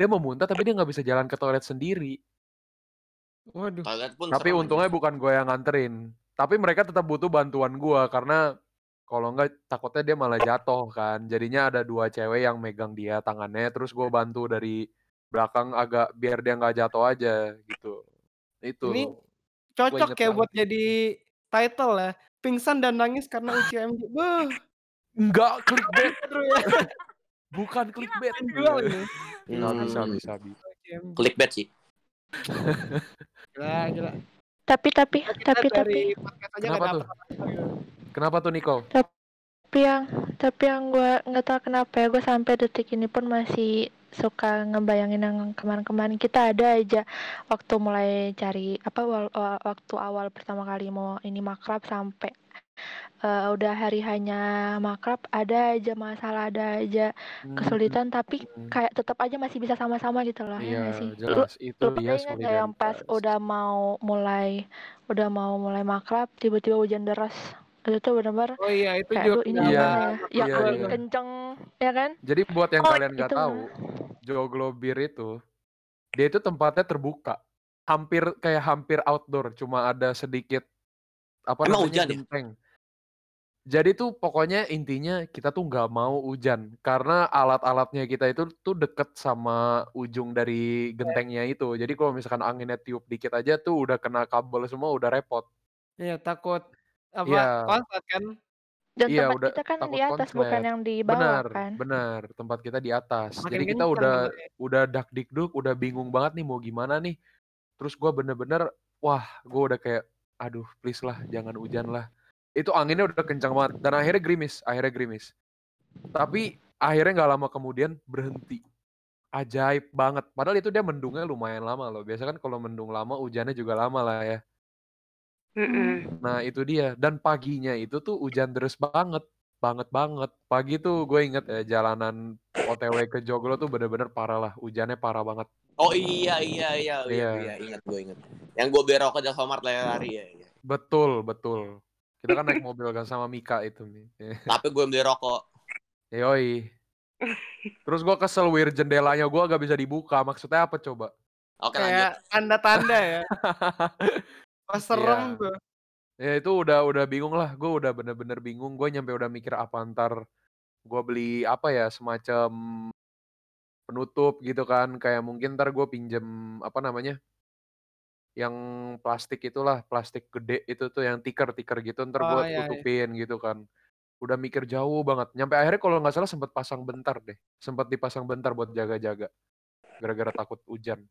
Dia mau muntah tapi dia nggak bisa jalan ke toilet sendiri. Waduh. Toilet pun tapi untungnya aja. bukan gue yang nganterin. Tapi mereka tetap butuh bantuan gue karena kalau enggak takutnya dia malah jatuh kan. Jadinya ada dua cewek yang megang dia tangannya terus gue bantu dari belakang agak biar dia nggak jatuh aja gitu. Itu Ini cocok ya banget. buat jadi title ya pingsan dan nangis karena UCMJ Beuh, enggak clickbait. [laughs] Ya. Bukan clickbait. jual ini. Nggak bisa Hmm, bisa bisa UCMJ clickbait sih. Gila gila. Tapi tapi Kita tapi tapi. Kenapa tuh? kenapa tuh Nico? Tapi yang tapi yang gue nggak tahu kenapa ya gue sampai detik ini pun masih suka ngebayangin yang kemarin-kemarin. Kita ada aja waktu mulai cari apa waktu awal pertama kali mau ini makrab sampai eh, udah hari hanya makrab ada aja masalah ada aja kesulitan tapi Hmm, kayak tetap aja masih bisa sama-sama gitu loh ya iya nggak sih? jelas. Itu lu dia yang pas udah mau mulai udah mau mulai makrab tiba-tiba hujan deras itu tuh benar-benar oh iya itu kayak juga aduh ini Iya, gimana ya? Yang iya, angin iya. kenceng ya kan? Jadi buat yang Oh, kalian nggak itu. tahu Joglo Bir itu dia itu tempatnya terbuka. Hampir kayak hampir outdoor cuma ada sedikit apa Emang namanya hujan ya? genteng. Jadi tuh pokoknya intinya kita tuh nggak mau hujan karena alat-alatnya kita itu tuh deket sama ujung dari gentengnya itu. Jadi kalau misalkan anginnya tiup dikit aja tuh udah kena kabel semua udah repot. Iya takut apa Iya. konslet kan? Dan Iya, tempat udah kita kan takut di atas bukan konslet. yang di bawah benar kan? benar tempat kita di atas. Makin jadi kita udah dengernya. udah dak dikduk udah bingung banget nih mau gimana nih. Terus gua bener-bener wah gua udah kayak aduh please lah jangan hujan lah. Itu anginnya udah kencang banget dan akhirnya gerimis akhirnya gerimis. Tapi akhirnya nggak lama kemudian berhenti. Ajaib banget. Padahal itu dia mendungnya lumayan lama loh. Biasa kan kalau mendung lama hujannya juga lama lah ya Mm-mm. Nah itu dia. Dan paginya itu tuh hujan deras banget. Banget banget. Pagi tuh gue inget ya jalanan OTW ke Joglo tuh bener-bener parah lah. Hujannya parah banget. Oh iya iya iya. Iya, Iya. iya ingat gue ingat. Yang gue berok ke Alfamart lari ya, iya. betul betul. Kita kan naik mobil kan sama Mika itu nih [laughs] tapi gue beli rokok. Yoi. Terus gue kesel wir jendelanya. Gue gak bisa dibuka. Maksudnya apa coba? Oke kayak lanjut. tanda-tanda ya [laughs] pas serem Iya. tuh. Ya itu udah udah bingung lah. Gue udah bener-bener bingung. Gue nyampe udah mikir apa ntar gue beli apa ya semacam penutup gitu kan. Kayak mungkin ntar gue pinjem apa namanya yang plastik itulah plastik gede itu tuh yang tiker tiker gitu ntar gue Oh, iya, iya. tutupin gitu kan. Udah mikir jauh banget. Nyampe akhirnya kalau nggak salah sempat pasang bentar deh. Sempat dipasang bentar buat jaga-jaga gara-gara takut hujan.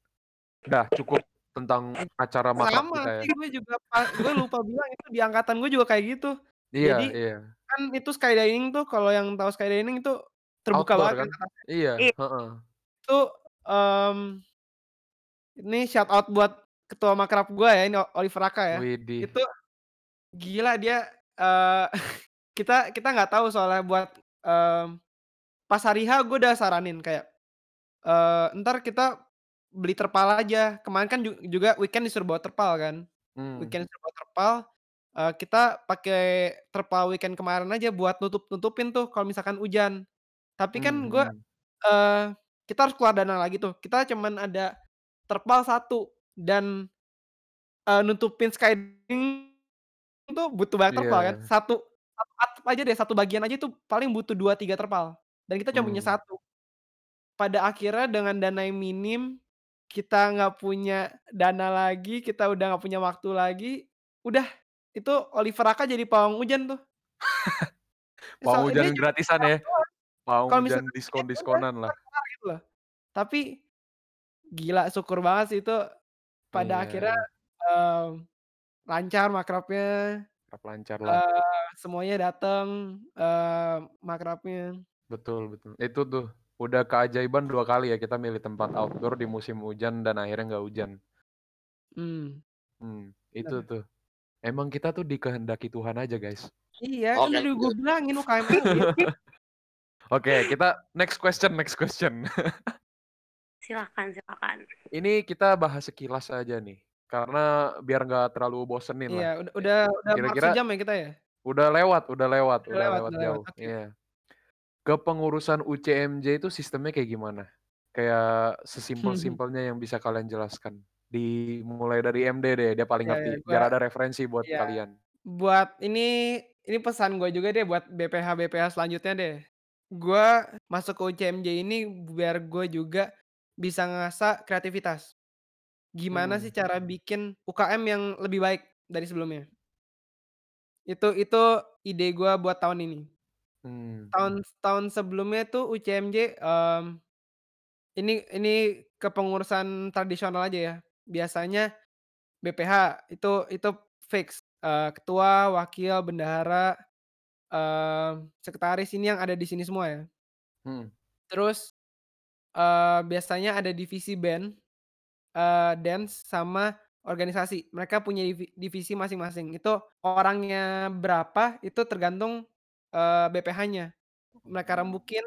Dah cukup tentang acara makrab sama kita ya gue juga gue lupa bilang itu di angkatan gue juga kayak gitu iya Jadi, iya kan itu skydining tuh kalau yang tahu skydining itu terbuka Outdoor banget kan? kan iya Iya. heeh. itu em, ini shout out buat ketua makrab gue ya ini Oliver Raka ya Widih. itu gila dia eh [laughs] kita kita nggak tahu soalnya buat em, pas hari H gue udah saranin kayak eh ntar kita beli terpal aja kemarin kan ju- juga weekend disuruh bawa terpal kan Hmm. weekend disuruh bawa terpal eh, kita pakai terpal weekend kemarin aja buat nutup nutupin tuh kalau misalkan hujan Tapi kan Mmm, gue mhm. eee, kita harus keluar dana lagi tuh. Kita cuman ada terpal 1 dan, eee, nutupin skydiving itu butuh banyak terpal kan. Iya. Satu satu atap aja deh, 1 bagian aja itu paling butuh 2, 3 terpal, dan kita cuma punya Mmm. 1. Pada akhirnya dengan dana yang minim, kita nggak punya dana lagi, kita udah nggak punya waktu lagi, udah itu Oliver Aka jadi pawang hujan tuh. Pawang So hujan gratisan ya? doang. Pawang Kalau hujan misalkan diskon-diskonan lah. gitu loh. Tapi gila syukur banget sih itu pada Iya akhirnya, mmm, lancar makrabnya, Tetap lancar lah. eee, semuanya dateng, eee, makrabnya. Betul betul. Itu tuh, udah keajaiban 2 kali ya kita milih tempat outdoor di musim hujan dan akhirnya nggak hujan. Mmm. Mmm, itu tuh. Emang kita tuh dikehendaki Tuhan aja, guys. Iya, kan Oke, tadi gue bilangin UKM. [laughs] Oke, kita next question next question. [laughs] Silakan silakan. Ini kita bahas sekilas aja nih, karena biar nggak terlalu bosenin Iya, lah. udah E udah udah hampir kira-kira sejam ya kita ya? udah lewat udah lewat Udah udah lewat lewat udah lewat, jauh, iya. Kepengurusan UCMJ itu sistemnya kayak gimana? Kayak sesimpel-simpelnya yang bisa kalian jelaskan. Dimulai dari MD deh, dia paling iya, ngerti, gua biar ada referensi buat iya. kalian. Buat ini ini pesan gue juga deh buat BPH-BPH selanjutnya deh. Gua masuk ke UCMJ ini biar gue juga bisa ngasah kreativitas. Gimana sih Mhm. cara bikin UKM yang lebih baik dari sebelumnya. Itu itu ide gue buat tahun ini. Mmm. Tahun tahun sebelumnya tuh UCMJ, mmm, ini ini kepengurusan tradisional aja ya. Biasanya BPH itu itu fix, eee, ketua, wakil, bendahara, eee, sekretaris ini yang ada di sini semua ya. Mhm. Terus, eee, biasanya ada divisi band, eee, dance sama organisasi. Mereka punya divi divisi masing-masing. Itu orangnya berapa itu tergantung, eee, BPH-nya. Mereka rembukin,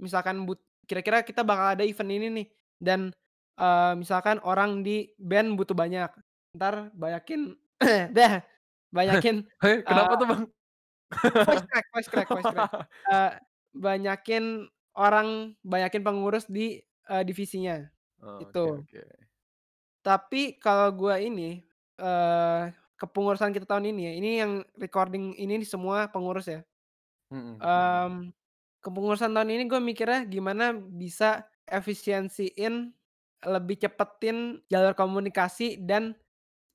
misalkan but kira-kira kita bakal ada event ini nih dan, eee, misalkan orang di band butuh banyak, entar banyakin [clears throat] dah, [laughs] banyakin, Hei, kenapa eee tuh, Bang? voice crack voice crack voice crack. [laughs] Eee, banyakin orang, banyakin pengurus di, eee, divisinya, Oke itu. oke. Tapi kalau gua ini, eee, kepengurusan kita tahun ini ya, ini yang recording ini semua pengurus ya. Mhm. Mmm, kepengurusan tahun ini gue mikirnya gimana bisa efisiensiin, lebih cepetin jalur komunikasi dan,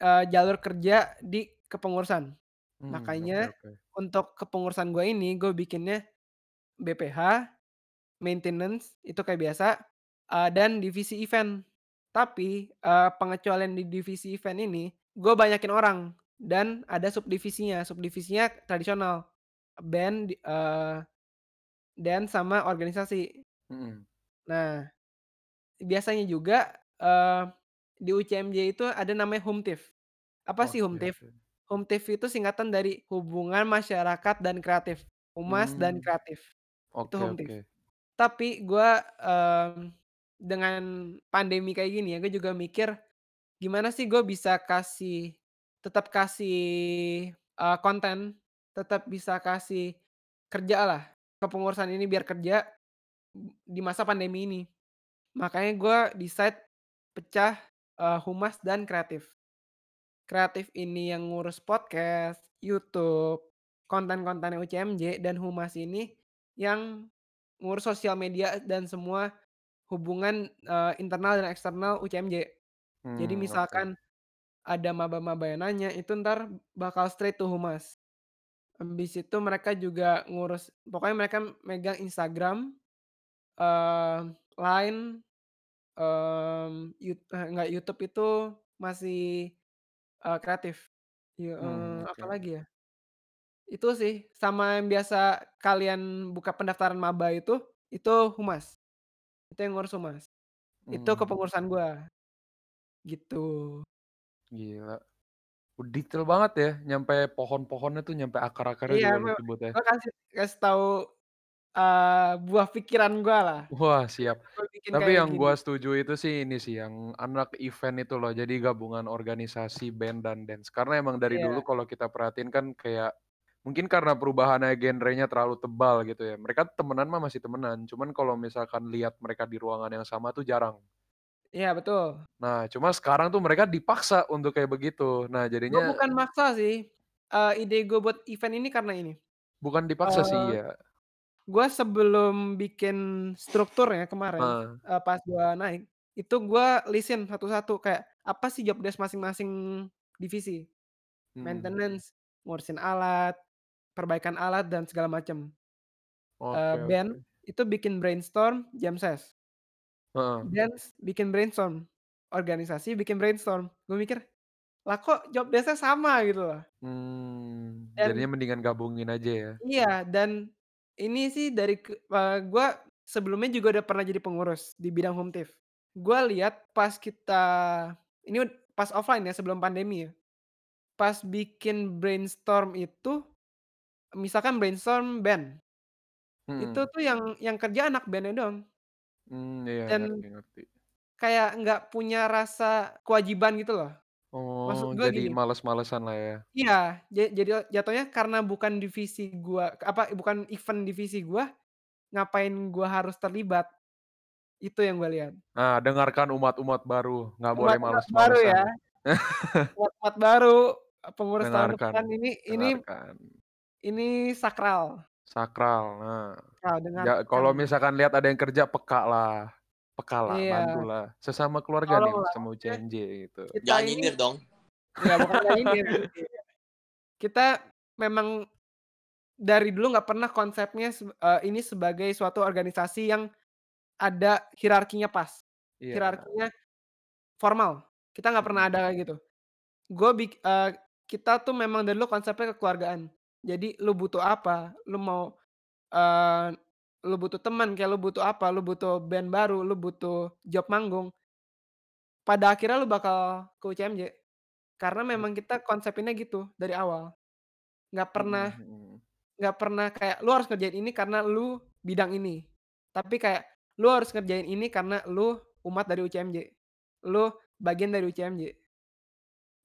eee, jalur kerja di kepengurusan. Mmm, oke Makanya oke. untuk kepengurusan gue ini, gue bikinnya BPH, maintenance itu kayak biasa, eee, dan divisi event. Tapi, eee, pengecualian di divisi event ini, gue banyakin orang dan ada subdivisinya. Subdivisinya tradisional, band, di eee, dance sama organisasi. Mhm. Nah, biasanya juga, eee, di UCMJ itu ada namanya HUMTIF. Apa sih Oke HUMTIF? oke. HUMTIF itu singkatan dari Hubungan Masyarakat dan Kreatif, Humas dan Mmm. Kreatif, itu Oke HUMTIF. oke. Tapi gua, mmm, dengan pandemi kayak gini ya, gue juga mikir, gimana sih gue bisa kasih tetap kasih, eee, konten, tetap bisa kasih kerjalah, kepengurusan ini biar kerja di masa pandemi ini. Makanya gue decide pecah, eee, humas dan kreatif. Kreatif ini yang ngurus podcast, YouTube, konten-kontennya UCMJ, dan humas ini yang ngurus sosial media dan semua hubungan, eee, internal dan eksternal UCMJ. Jadi Mmm, oke. misalkan ada maba-maba yang nanya, itu entar bakal straight to humas. Habis itu mereka juga ngurus pokoknya mereka megang Instagram, eee, Line, mmm, yut eh, enggak, YouTube itu masih, eee, kreatif. Ya, eee, Mmm, oke oke. apalagi ya? Itu sih, sama yang biasa kalian buka pendaftaran maba itu, itu humas. Itu yang ngurus humas. Itu Mmm. kepengurusan gua. Gitu. Gila. Detail banget ya, nyampe pohon-pohonnya tuh, nyampe akar-akarnya Iya, juga lu gua sebut ya. kasih kasih tahu, eee, buah pikiran gua lah. Wah, siap. bikin Tapi kayak yang gini. gua setuju itu sih ini sih, yang anak event itu loh, jadi gabungan organisasi band dan dance. Karena emang dari dulu Iya. kalau kita perhatiin kan kayak mungkin karena perubahannya genrenya terlalu tebal gitu ya. Mereka temenan mah masih temenan, cuman kalau misalkan lihat mereka di ruangan yang sama tuh jarang. Iya betul. Nah, cuma sekarang tuh mereka dipaksa untuk kayak begitu. Nah, Gue jadinya bukan maksa sih. Eh, ide gue buat event ini karena ini. bukan dipaksa sih Eh, ya. Gue sebelum bikin strukturnya kemarin, Heeh. eh, pas gue naik, itu gue listin satu-satu kayak apa sih job desk masing-masing divisi. Hmm. Maintenance, ngurusin alat, perbaikan alat dan segala macam. Oke, Eh, band itu bikin brainstorm jam ses. Heeh. Dance bikin brainstorm. Organisasi bikin brainstorm. Gue mikir, lah kok job desk-nya sama gitu loh. Hmm, Dan jadinya mendingan gabungin aja ya. Iya, dan ini sih dari ke eee, gua sebelumnya juga udah pernah jadi pengurus di bidang Humtif. Gua lihat pas kita ini ud pas offline ya sebelum pandemi ya. Pas bikin brainstorm itu, misalkan brainstorm band, itu Mhm. tuh yang yang kerja anak band-nya doang. Mmm, iya Dan ngerti ngerti. kayak nggak punya rasa kewajiban gitu loh. Maksud Oh, gua jadi gini males-malesan lah ya. Iya, ja jadi jatuhnya karena bukan divisi gua apa, bukan event divisi gua, ngapain gua harus terlibat. Itu yang gua lihat. Nah, dengarkan umat-umat baru, nggak boleh Umat-umat baru males-malesan. ya. [laughs] Umat-umat baru, pengurus tahun Dengarkan, depan ini ini dengarkan. ini sakral. Sakral, nah. Sakral, Ja kalau misalkan lihat ada yang kerja peka lah, peka lah, Iya. bantulah. Sesama keluarga nih, Tolonglah, sesama maksudnya UCMJ gitu. kita Jangan ini nyindir dong. Enggak, bukan nggak nyindir. Kita memang dari dulu nggak pernah konsepnya eee, ini sebagai suatu organisasi yang ada hierarkinya pas. Iya. Hierarkinya formal. Kita nggak pernah Mhm. ada kayak gitu. Gue bik eee, kita tuh memang dari dulu konsepnya kekeluargaan. Jadi lu butuh apa, lu mau, eee, lu butuh teman, kayak lu butuh apa, lu butuh band baru, lu butuh job manggung pada akhirnya lu bakal ke UCMJ. Karena Mmm. memang kita konsepinnya gitu dari awal. Nggak pernah Mhm mhm. nggak pernah kayak lu harus ngerjain ini karena lu bidang ini. Tapi kayak lu harus ngerjain ini karena lu umat dari UCMJ. Lu bagian dari UCMJ.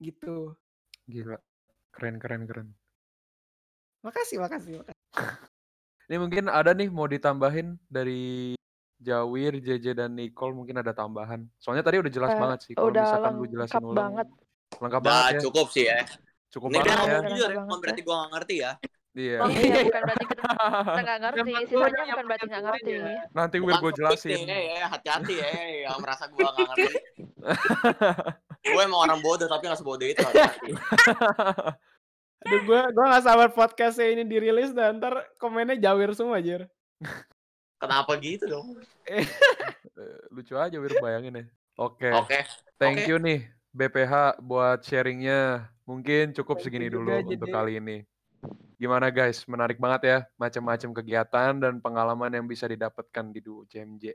Gitu. Gila, keren keren keren. Makasih makasih maka Ini mungkin ada nih mau ditambahin dari Jawir, JJ, dan Nicole mungkin ada tambahan. Soalnya tadi udah jelas Eh, banget sih, kalau udah misalkan lu jelasin lengkap ulang banget. lengkap banget Udah ya. cukup sih ya. Cukup Ini gue banget Udah, ya. jujur ya, bukan banget berarti ya. gue gak ngerti ya. Iya. Oh Iya, iya, iya. bukan berarti kita kita nggak ngerti. Sisanya bukan berarti nggak ngerti. semuanya. Nanti Wir Bukan gue topik jelasin. nih, ya, hati-hati ya, yang merasa gue gak ngerti. [laughs] gue emang orang bodoh, tapi gak sebodoh itu. [laughs] Aduh gua gua nggak sabar podcast ini dirilis dan ntar komennya jawir semua Jir. Kenapa gitu dong? [laughs] Lucu aja Wir bayangin ya. Oke, Oke. thank Oke. you nih BPH buat sharingnya. Mungkin cukup Thank segini dulu juga, untuk kali ini. Gimana guys, menarik banget ya, macam-macam kegiatan dan pengalaman yang bisa didapatkan di UCMJ.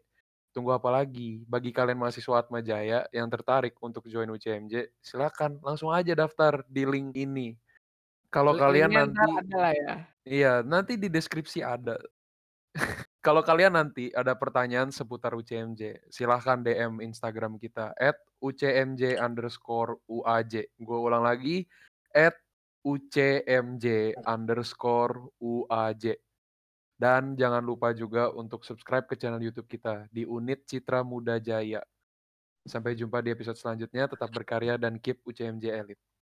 Tunggu apa lagi? Bagi kalian mahasiswa Atma Jaya yang tertarik untuk join UCMJ, silakan langsung aja daftar di link ini. Kalau kalian Linknya nanti ada lah ya. Iya, nanti di deskripsi ada. [laughs] Kalau kalian nanti ada pertanyaan seputar UCMJ, silahkan DM Instagram kita at UCMJ underscore UAJ. Gue ulang lagi, at UCMJ underscore UAJ. Dan jangan lupa juga untuk subscribe ke channel YouTube kita di Unit Citra Muda Jaya. Sampai jumpa di episode selanjutnya, tetap berkarya dan keep UCMJ Elite.